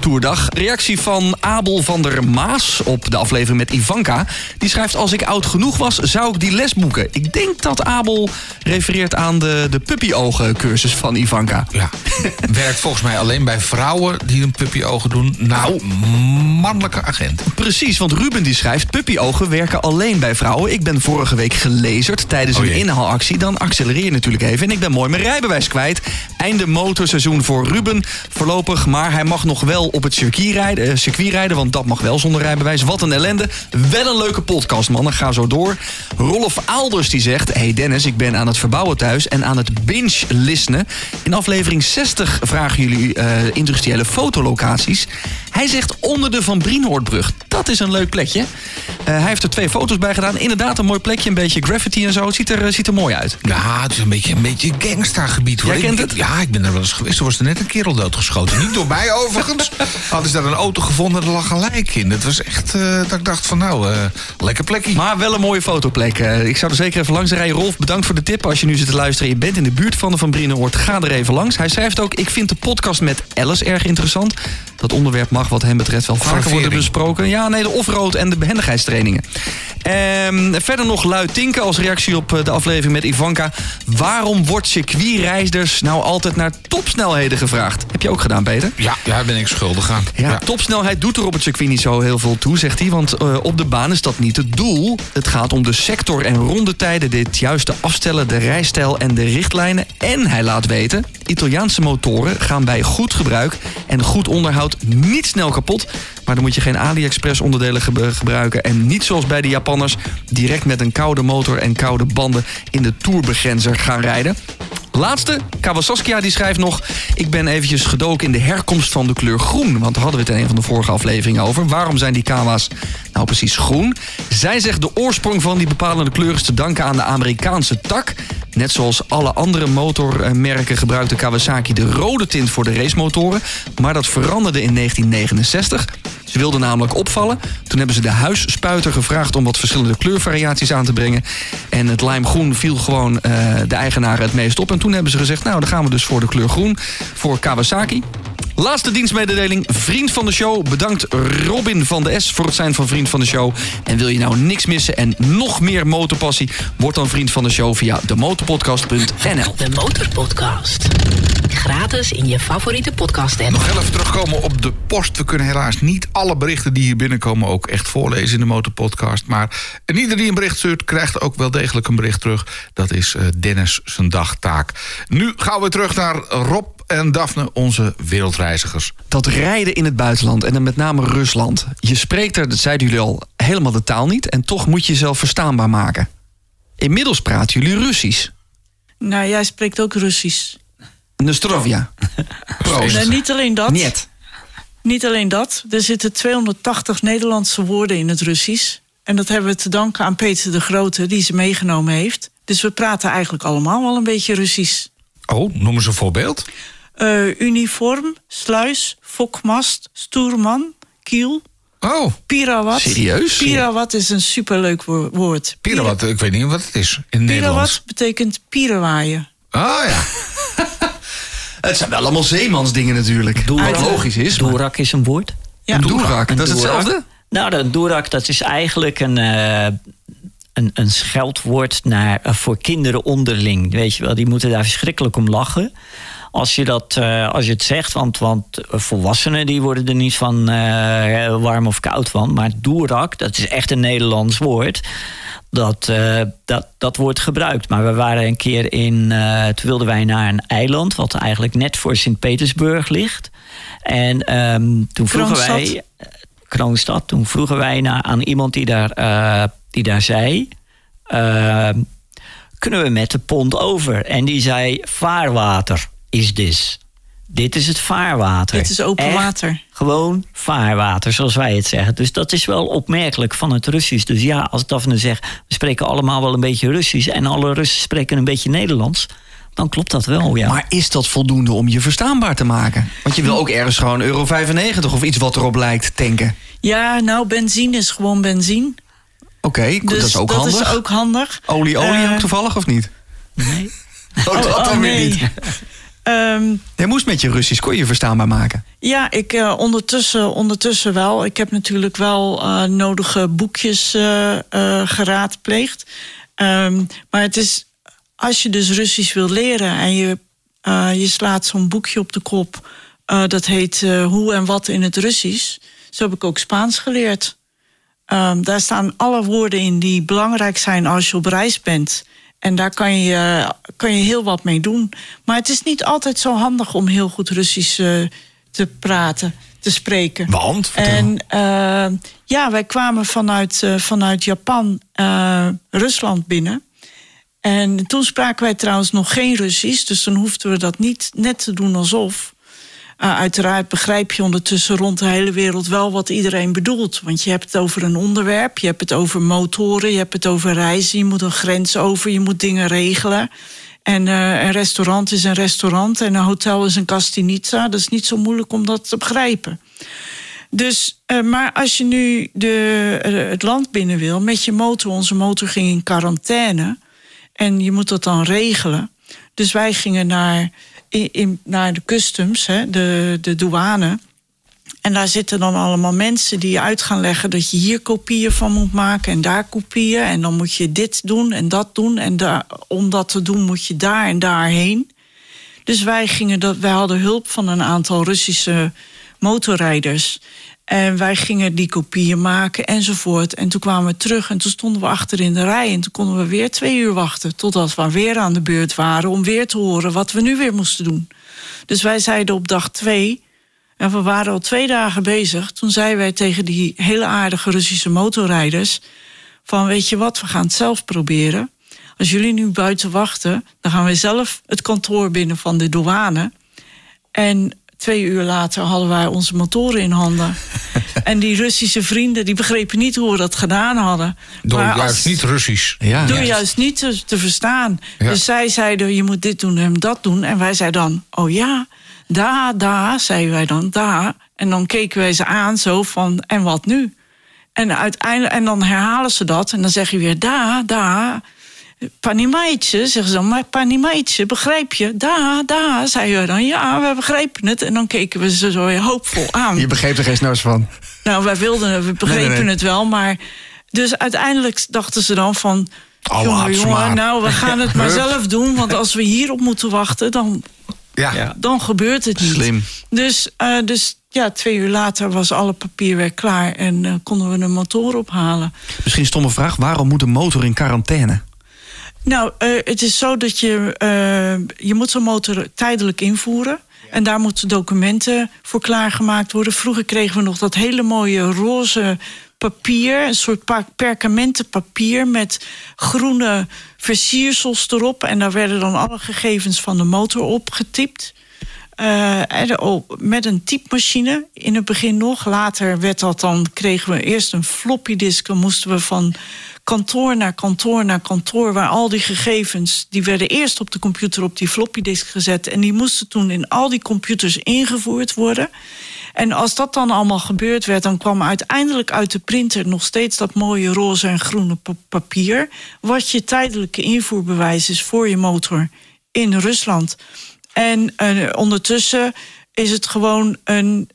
Toerdag. Reactie van Abel van der Maas op de aflevering met Ivanka. Die schrijft: Als ik oud genoeg was, zou ik die les boeken. Ik denk dat Abel refereert aan de, de puppyogen cursus van Ivanka. Ja. (laughs) Werkt volgens mij alleen bij vrouwen die een puppyogen doen. Nou, mannelijke agent. Precies, want Ruben die schrijft... puppyogen werken alleen bij vrouwen. Ik ben vorige week gelezerd tijdens Oh een inhaalactie. Dan accelereer je natuurlijk even en ik ben mooi mijn rijbewijs kwijt. Einde motorseizoen voor Ruben voorlopig. Maar hij mag nog wel op het circuit rijden, eh, circuit rijden want dat mag wel zonder rijbewijs. Wat een ellende. Wel een leuke podcast, mannen. Ga zo door. Rolf Aalders die zegt... Hey Dennis, ik ben aan het verbouwen thuis en aan het binge-listenen. In aflevering 60 vragen jullie eh, industriële fotolocaties. Hij zegt onder de Van Brienhoortbrug. Dat is een leuk plekje. Eh, hij heeft er twee foto's bij gedaan. Inderdaad een mooi plekje, een beetje graffiti en zo. Het ziet er, ziet er mooi uit. Ja, het is een beetje een beetje gangstergebied. hoor. Jij kent het? Ja, ik ben er wel eens geweest. Er was er net een kerel doodgeschoten. Niet door mij overigens. (laughs) (laughs) Hadden ze daar een auto gevonden, er lag een lijk in. Het was echt eh, dat ik dacht van nou, eh, lekker plekje. Maar wel een mooie fotoplek. Eh, ik zou er zeker even langs rijden. Rolf, bedankt voor de tip. Als je nu zit te luisteren en je bent in de buurt van de Van Brienenoord... ga er even langs. Hij schrijft ook... Ik vind de podcast met Alice erg interessant. Dat onderwerp mag wat hem betreft wel vaker worden besproken. Ja, nee, nee, de offroad en de behendigheidstrainingen. Ehm, verder nog luid Tinken als reactie op eh, de aflevering met Ivanka. Waarom wordt circuitrijders nou altijd naar topsnelheden gevraagd? Heb je ook gedaan, Peter? Ja, daar ben ik schuldig aan. Ja, topsnelheid doet er op het circuit niet zo heel veel toe, zegt hij. Want eh, op de baan is dat niet het doel. Het gaat om de sector- en rondetijden, dit juiste afstellen, de rijstijl en de richtlijnen. En hij laat weten, Italiaanse motoren gaan bij goed gebruik en goed onderhoud niet snel kapot. Maar dan moet je geen AliExpress onderdelen ge- gebruiken. En niet zoals bij de Japanners direct met een koude motor en koude banden in de tourbegrenzer gaan rijden. Laatste, Kawasaskia die schrijft nog... ik ben eventjes gedoken in de herkomst van de kleur groen. Want daar hadden we het in een van de vorige afleveringen over. Waarom zijn die Kawa's nou precies groen? Zij zegt de oorsprong van die bepalende kleur is te danken aan de Amerikaanse tak. Net zoals alle andere motormerken gebruikte Kawasaki de rode tint voor de racemotoren. Maar dat veranderde in 1969. Ze wilden namelijk opvallen. Toen hebben ze de huisspuiter gevraagd om wat verschillende kleurvariaties aan te brengen. En het limegroen viel gewoon eh, de eigenaren het meest op. En toen hebben ze gezegd, nou dan gaan we dus voor de kleur groen. Voor Kawasaki. Laatste dienstmededeling. Vriend van de show. Bedankt Robin van de S voor het zijn van vriend van de show. En wil je nou niks missen en nog meer motorpassie? Word dan vriend van de show via demotorpodcast.nl. De Motorpodcast. Gratis in je favoriete podcast app. Nog heel even terugkomen op de post. We kunnen helaas niet alle berichten die hier binnenkomen ook echt voorlezen in de Motorpodcast. Maar en ieder die een bericht stuurt, krijgt ook wel degelijk een bericht terug. Dat is eh, Dennis zijn dagtaak. Nu gaan we terug naar Rob en Daphne, onze wereldreizigers. dat rijden in het buitenland en dan met name Rusland. Je spreekt er, dat zeiden jullie al, helemaal de taal niet... en toch moet je jezelf verstaanbaar maken. Inmiddels praten jullie Russisch. Nou, jij spreekt ook Russisch. Nostrovia. (laughs) Proost. Nee, niet alleen dat. Niet. Niet alleen dat. Er zitten 280 Nederlandse woorden in het Russisch. En dat hebben we te danken aan Peter de Grote, die ze meegenomen heeft. Dus we praten eigenlijk allemaal wel een beetje Russisch. Oh, noem eens een voorbeeld. Eh, uniform, sluis, fokmast, stoerman, kiel, Oh, pirawat. Serieus? Pirawat is een superleuk wo- woord. Pirawat, ik weet niet wat het is in. Pirawat betekent pierenwaaien. Ah ja. (laughs) Het zijn wel allemaal zeemansdingen natuurlijk. Wat logisch is. maar- Doerak is een woord. Ja. Een doerak, Een dat is hetzelfde? Nou, de doerak, dat is eigenlijk een, eh, een, een scheldwoord naar, eh, voor kinderen onderling. Weet je wel, die moeten daar verschrikkelijk om lachen. Als je, dat, eh, als je het zegt, want, want volwassenen die worden er niet van eh, warm of koud van. Maar doerak, dat is echt een Nederlands woord. Dat, eh, dat, dat wordt gebruikt. Maar we waren een keer in. toen wilden wij naar een eiland. wat eigenlijk net voor Sint-Petersburg ligt. En ehm, toen vroegen Kroonstad. wij. Kroonstad. Toen vroegen wij naar, aan iemand die daar, die daar zei. eh, kunnen we met de pont over? En die zei: vaarwater is dit. Dit is het vaarwater. Dit is open Echt water. Gewoon vaarwater, zoals wij het zeggen. Dus dat is wel opmerkelijk van het Russisch. Dus ja, als Daphne zegt, we spreken allemaal wel een beetje Russisch... en alle Russen spreken een beetje Nederlands... dan klopt dat wel, ja. Maar is dat voldoende om je verstaanbaar te maken? Want je wil ook ergens gewoon euro 95 of iets wat erop lijkt tanken. Ja, nou, benzine is gewoon benzine. Oké, Dus dat is ook dat handig. is ook handig. Olie, olie Eh, ook toevallig of niet? Nee. (laughs) Oh, dat oh, dan weer nee. niet. (laughs) Je moest met je Russisch, kon je je verstaanbaar maken. ja, ik eh, ondertussen, ondertussen wel. Ik heb natuurlijk wel eh, nodige boekjes eh, geraadpleegd. Ehm, maar het is, als je dus Russisch wil leren en je, je slaat zo'n boekje op de kop, dat heet Hoe en wat in het Russisch. Zo heb ik ook Spaans geleerd. Ehm, daar staan alle woorden in die belangrijk zijn als je op reis bent. En daar kan je, kan je heel wat mee doen. Maar het is niet altijd zo handig om heel goed Russisch eh, te praten, te spreken. Want? En eh, ja, wij kwamen vanuit, eh, vanuit Japan Rusland binnen. En toen spraken wij trouwens nog geen Russisch, dus dan hoefden we dat niet net te doen alsof. Uh, uiteraard begrijp je ondertussen rond de hele wereld wel wat iedereen bedoelt. Want je hebt het over een onderwerp, je hebt het over motoren, je hebt het over reizen, je moet een grens over, je moet dingen regelen. En uh, een restaurant is een restaurant en een hotel is een kastinitsa. Dat is niet zo moeilijk om dat te begrijpen. Dus, uh, maar als je nu de, uh, het land binnen wil met je motor, onze motor ging in quarantaine. En je moet dat dan regelen. Dus wij gingen naar, in, naar de customs, hè, de, de douane. En daar zitten dan allemaal mensen die uit gaan leggen dat je hier kopieën van moet maken en daar kopieën. En dan moet je dit doen en dat doen. En om dat te doen moet je daar en daarheen. Dus wij, gingen dat, wij hadden hulp van een aantal Russische motorrijders. En wij gingen die kopieën maken enzovoort. En toen kwamen we terug en toen stonden we achter in de rij. En toen konden we weer twee uur wachten. Totdat we weer aan de beurt waren om weer te horen wat we nu weer moesten doen. Dus wij zeiden op dag twee. En we waren al twee dagen bezig. Toen zeiden wij tegen die hele aardige Russische motorrijders: van weet je wat, we gaan het zelf proberen. Als jullie nu buiten wachten, dan gaan we zelf het kantoor binnen van de douane. En twee uur later hadden wij onze motoren in handen. (laughs) en die Russische vrienden die begrepen niet hoe we dat gedaan hadden. Door Maar juist als- niet Russisch. Ja. door juist niet te, te verstaan. Ja. Dus zij zeiden, je moet dit doen en dat doen. En wij zeiden dan, oh ja, daar, daar, zeiden wij dan, daar. En dan keken wij ze aan zo van, en wat nu? En, uiteindelijk, en dan herhalen ze dat en dan zeg je weer, daar, daar. Panimaitje, zeggen ze dan, maar panimaitje, begrijp je? Daar, daar, zeiden we dan, ja, we begrepen het. En dan keken we ze zo weer hoopvol aan. Je begreep er geen snars van. Nou, wij wilden, we begrepen Nee, nee, nee. het wel, maar. Dus uiteindelijk dachten ze dan van. Oh, jongen, jongen, nou, we gaan het maar (laughs) zelf doen. Want als we hierop moeten wachten, dan, Ja. Dan gebeurt het niet. Slim. Dus, eh, dus ja, twee uur later was alle papierwerk klaar en eh, konden we de motor ophalen. Misschien een stomme vraag. Waarom moet een motor in quarantaine? Nou, eh, het is zo dat je, eh, je moet zo'n motor tijdelijk invoeren. En daar moeten documenten voor klaargemaakt worden. Vroeger kregen we nog dat hele mooie roze papier. Een soort perkamenten papier met groene versiersels erop. En daar werden dan alle gegevens van de motor op getypt. Eh, met een typemachine in het begin nog. Later werd dat dan, kregen we eerst een floppy disk. Dan moesten we van kantoor naar kantoor naar kantoor... waar al die gegevens, die werden eerst op de computer op die floppy disk gezet... en die moesten toen in al die computers ingevoerd worden. En als dat dan allemaal gebeurd werd... dan kwam uiteindelijk uit de printer nog steeds dat mooie roze en groene pa- papier... wat je tijdelijke invoerbewijs is voor je motor in Rusland... En eh, ondertussen is het gewoon een,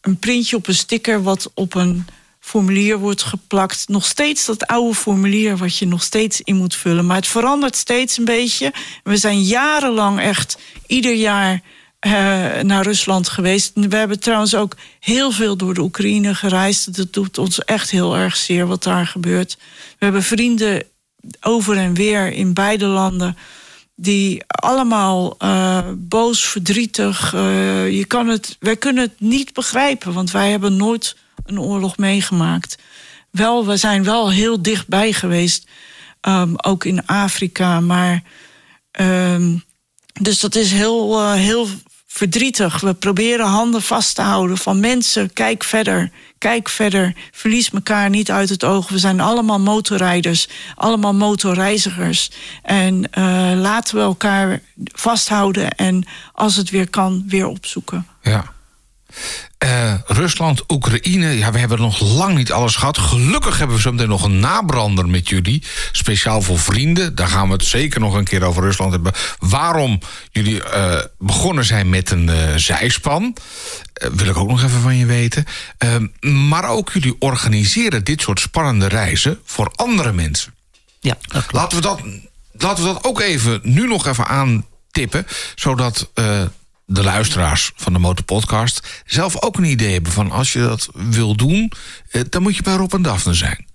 een printje op een sticker wat op een formulier wordt geplakt. Nog steeds dat oude formulier wat je nog steeds in moet vullen. Maar het verandert steeds een beetje. We zijn jarenlang echt ieder jaar eh, naar Rusland geweest. We hebben trouwens ook heel veel door de Oekraïne gereisd. Dat doet ons echt heel erg zeer wat daar gebeurt. We hebben vrienden over en weer in beide landen die allemaal eh, boos, verdrietig. eh, je kan het, wij kunnen het niet begrijpen, want wij hebben nooit een oorlog meegemaakt. Wel, we zijn wel heel dichtbij geweest, ehm, ook in Afrika, maar. ehm, dus dat is heel, eh, heel verdrietig. We proberen handen vast te houden van mensen. Kijk verder, kijk verder. Verlies elkaar niet uit het oog. We zijn allemaal motorrijders, allemaal motorreizigers. En eh, laten we elkaar vasthouden en als het weer kan, weer opzoeken. Ja. Eh, Rusland, Oekraïne, ja, we hebben nog lang niet alles gehad. Gelukkig hebben we zo meteen nog een nabrander met jullie. Speciaal voor vrienden. Daar gaan we het zeker nog een keer over Rusland hebben. Waarom jullie eh, begonnen zijn met een eh, zijspan. Wil ik ook nog even van je weten. Maar ook jullie organiseren dit soort spannende reizen voor andere mensen. Ja, dat klopt. Laten we dat, laten we dat ook even nu nog even aantippen. Zodat de luisteraars van de Motorpodcast zelf ook een idee hebben van als je dat wil doen, eh, dan moet je bij Rob en Daphne zijn.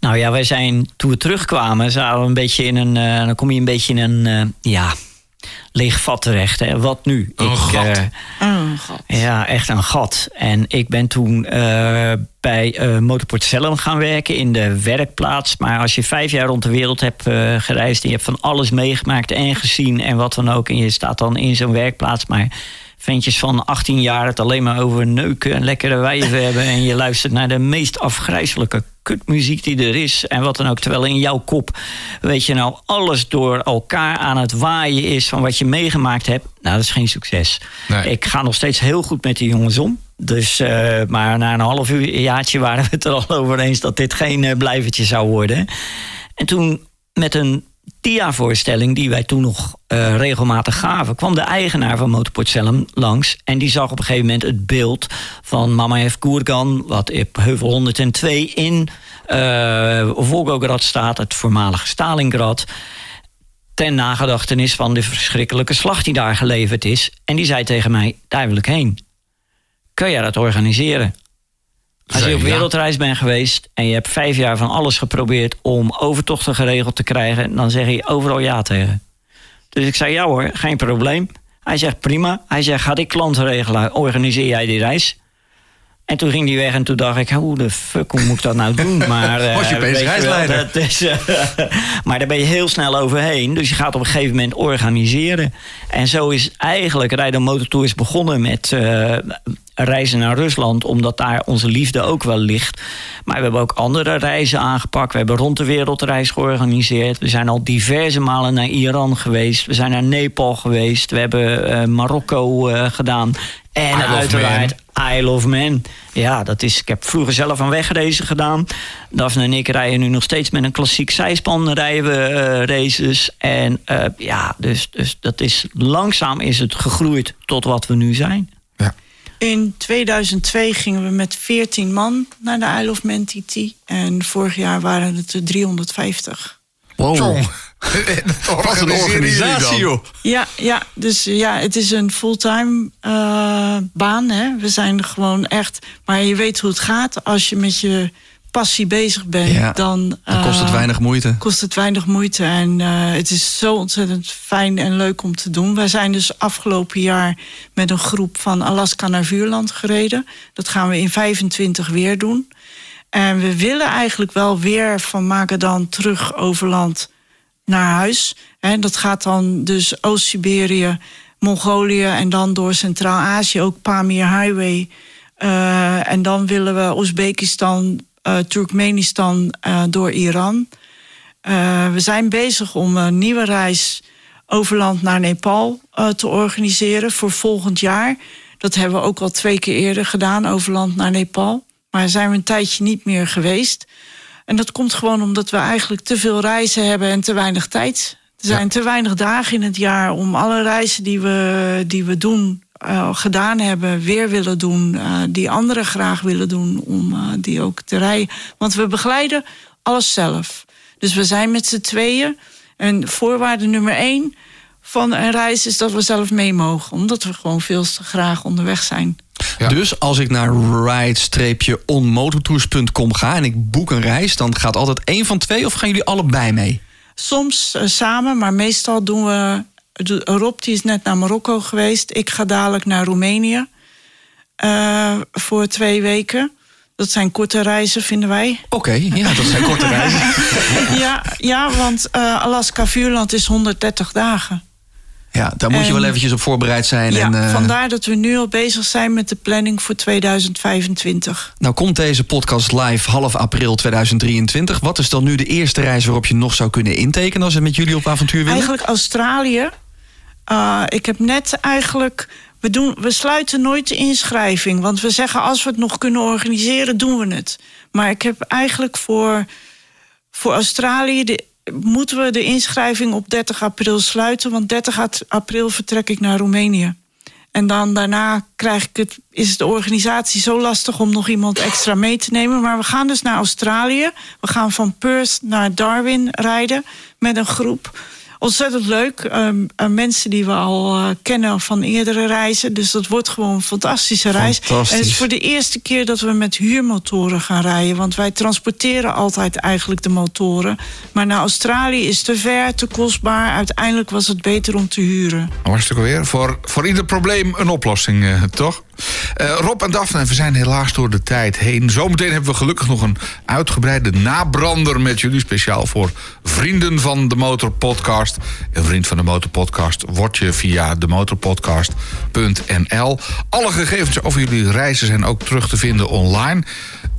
Nou ja, wij zijn toen we terugkwamen, zaten we een beetje in een. eh, dan kom je een beetje in een. eh, ja, leeg vat terecht. Hè. Wat nu? Een gat. eh, Oh, god. ja, echt een gat. En ik ben toen eh, bij eh Motorport Cellum gaan werken in de werkplaats. Maar als je vijf jaar rond de wereld hebt eh, gereisd... en je hebt van alles meegemaakt en gezien en wat dan ook... en je staat dan in zo'n werkplaats... maar ventjes van 18 jaar het alleen maar over neuken en lekkere wijven (laughs) hebben... en je luistert naar de meest afgrijzelijke kutmuziek die er is... en wat dan ook, terwijl in jouw kop... weet je nou, alles door elkaar aan het waaien is... van wat je meegemaakt hebt. Nou, dat is geen succes. Nee. Ik ga nog steeds heel goed met die jongens om. Dus, eh, maar na een half uur, jaartje waren we het er al over eens dat dit geen eh, blijvertje zou worden. En toen met een TIA-voorstelling die wij toen nog eh, regelmatig gaven, kwam de eigenaar van Motorport langs. En die zag op een gegeven moment het beeld van Mama F. Koergan, wat op Heuvel 102 in uh, Volgograd staat, het voormalige Stalingrad. Ten nagedachtenis van de verschrikkelijke slag die daar geleverd is. En die zei tegen mij: ik heen. Kun jij dat organiseren? Als je op wereldreis bent geweest en je hebt vijf jaar van alles geprobeerd om overtochten geregeld te krijgen, dan zeg je overal ja tegen. Dus ik zei ja hoor, geen probleem. Hij zegt prima. Hij zegt ga ik klanten regelen, organiseer jij die reis. En toen ging hij weg en toen dacht ik, hoe de fuck, hoe moet ik dat nou (laughs) doen? Maar, uh, Was je opeens reisleider? Wel, is, uh, (laughs) maar daar ben je heel snel overheen. Dus je gaat op een gegeven moment organiseren. En zo is eigenlijk Rijden Motortours begonnen met uh, reizen naar Rusland. Omdat daar onze liefde ook wel ligt. Maar we hebben ook andere reizen aangepakt. We hebben rond de wereldreis georganiseerd. We zijn al diverse malen naar Iran geweest. We zijn naar Nepal geweest. We hebben Marokko gedaan. En uiteraard Isle of Man. Ja, dat is, ik heb vroeger zelf een wegreizen gedaan. Daphne en ik rijden nu nog steeds met een klassiek zijspan rijden we uh, races. En ja, dus, dus dat is langzaam is het gegroeid tot wat we nu zijn. Ja. In 2002 gingen we met 14 man naar de Isle of Man TT. En vorig jaar waren het er 350. Wow. Wat een organisatie, joh. Ja, ja, dus ja, het is een fulltime uh, baan. Hè. We zijn gewoon echt... Maar je weet hoe het gaat als je met je passie bezig bent. Ja, dan, dan kost het uh, weinig moeite. Kost het weinig moeite. En uh, het is zo ontzettend fijn en leuk om te doen. Wij zijn dus afgelopen jaar met een groep van Alaska naar Vuurland gereden. Dat gaan we in 25 weer doen. En we willen eigenlijk wel weer van Magadan terug over land naar huis. En dat gaat dan dus Oost-Siberië, Mongolië en dan door Centraal-Azië ook Pamir Highway. Uh, en dan willen we Oezbekistan, uh, Turkmenistan uh, door Iran. we zijn bezig om een nieuwe reis overland naar Nepal te organiseren voor volgend jaar. Dat hebben we ook al twee keer eerder gedaan, overland naar Nepal. Maar zijn we een tijdje niet meer geweest. En dat komt gewoon omdat we eigenlijk te veel reizen hebben en te weinig tijd. Er zijn ja. te weinig dagen in het jaar om alle reizen die we, die we doen, uh, gedaan hebben, weer willen doen. Uh, die anderen graag willen doen, om uh, die ook te rijden. Want we begeleiden alles zelf. Dus we zijn met z'n tweeën. En voorwaarde nummer één van een reis is dat we zelf mee mogen. Omdat we gewoon veel te graag onderweg zijn. Ja. Dus als ik naar ride-onmotortours.com ga en ik boek een reis, dan gaat altijd één van twee of gaan jullie allebei mee? Soms uh, samen, maar meestal doen we. Rob die is net naar Marokko geweest. Ik ga dadelijk naar Roemenië uh, voor twee weken. Dat zijn korte reizen, vinden wij. Oké, okay, ja, dat zijn korte reizen. (laughs) ja, ja, want uh, Alaska Vuurland is 130 dagen. Ja, daar moet je wel eventjes op voorbereid zijn. Ja, en, uh, vandaar dat we nu al bezig zijn met de planning voor 2025. Nou komt deze podcast live half april 2023. Wat is dan nu de eerste reis waarop je nog zou kunnen intekenen... als we met jullie op avontuur willen? Eigenlijk Australië. Uh, ik heb net eigenlijk... We, doen, we sluiten nooit de inschrijving. Want we zeggen als we het nog kunnen organiseren, doen we het. Maar ik heb eigenlijk voor, voor Australië... Moeten we de inschrijving op 30 april sluiten. Want 30 april vertrek ik naar Roemenië. En dan daarna krijg ik het, is de organisatie zo lastig om nog iemand extra mee te nemen. Maar we gaan dus naar Australië. We gaan van Perth naar Darwin rijden met een groep ontzettend leuk. Um, uh, mensen die we al uh, kennen van eerdere reizen. Dus dat wordt gewoon een fantastische reis. En het is voor de eerste keer dat we met huurmotoren gaan rijden. Want wij transporteren altijd eigenlijk de motoren. Maar naar Australië is te ver, te kostbaar. Uiteindelijk was het beter om te huren. Hartstikke weer. Voor, voor ieder probleem een oplossing, uh, toch? Uh, Rob en Daphne, we zijn helaas door de tijd heen. Zometeen hebben we gelukkig nog een uitgebreide nabrander met jullie. Speciaal voor vrienden van de Motorpodcast. Een vriend van de Motorpodcast word je via de motorpodcast.nl. Alle gegevens over jullie reizen zijn ook terug te vinden online.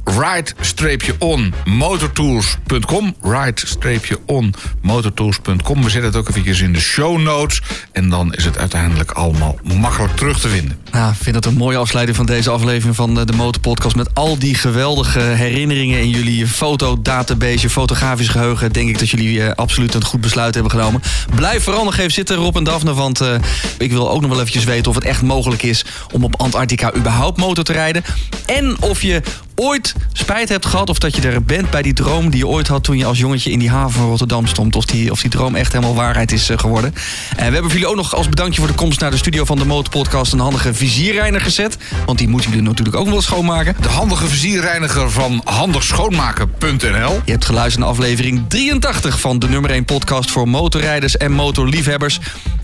ride-on motortools.com. Ride-on motortools.com. We zetten het ook eventjes in de show notes. En dan is het uiteindelijk allemaal makkelijk terug te vinden. Nou, ik vind het een mooie afsluiting van deze aflevering van de Motorpodcast. Met al die geweldige herinneringen in jullie fotodatabase, je fotografisch geheugen. Denk ik dat jullie uh, absoluut een goed besluit hebben genomen. Blijf vooral nog even zitten, Rob en Daphne. Want uh, ik wil ook nog wel eventjes weten of het echt mogelijk is om op Antarctica überhaupt motor te rijden. En of je ooit spijt hebt gehad of dat je er bent bij die droom die je ooit had toen je als jongetje in die haven van Rotterdam stond. Of die, of die droom echt helemaal waarheid is geworden. En we hebben voor jullie ook nog als bedankje voor de komst naar de studio van de Motorpodcast een handige vizierreiner gezet. Want die moeten jullie natuurlijk ook wel schoonmaken. De handige vizierreiniger van handigschoonmaken.nl. Je hebt geluisterd naar aflevering 83 van de nummer 1 podcast voor motorrijders en motorliefhebbers.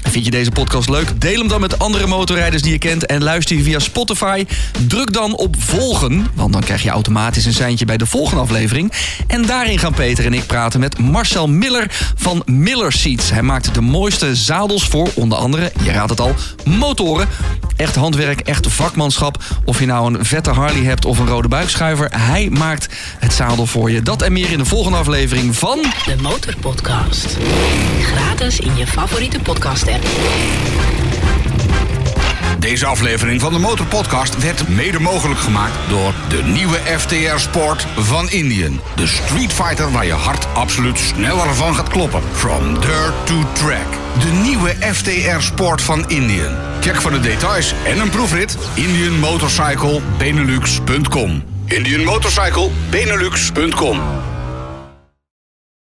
Vind je deze podcast leuk? Deel hem dan met andere motorrijders die je kent en luister je via Spotify. Druk dan op volgen, want dan krijg je automatisch een seintje bij de volgende aflevering. En daarin gaan Peter en ik praten met Marcel Miller van Miller Seats. Hij maakt de mooiste zadels voor onder andere, je raadt het al, motoren. Echt handwerk, echt vakmanschap. Of je nou een vette Harley hebt of een rode buikschuiver, hij maakt het zadel voor je. Dat en meer in de volgende aflevering van... De Motorpodcast. Gratis in je favoriete podcast app. Deze aflevering van de Motorpodcast werd mede mogelijk gemaakt door de nieuwe FTR Sport van Indian. De Street Fighter waar je hart absoluut sneller van gaat kloppen. From dirt to track. De nieuwe FTR Sport van Indian. Check voor de details en een proefrit indianmotorcyclebenelux.com. Indianmotorcyclebenelux.com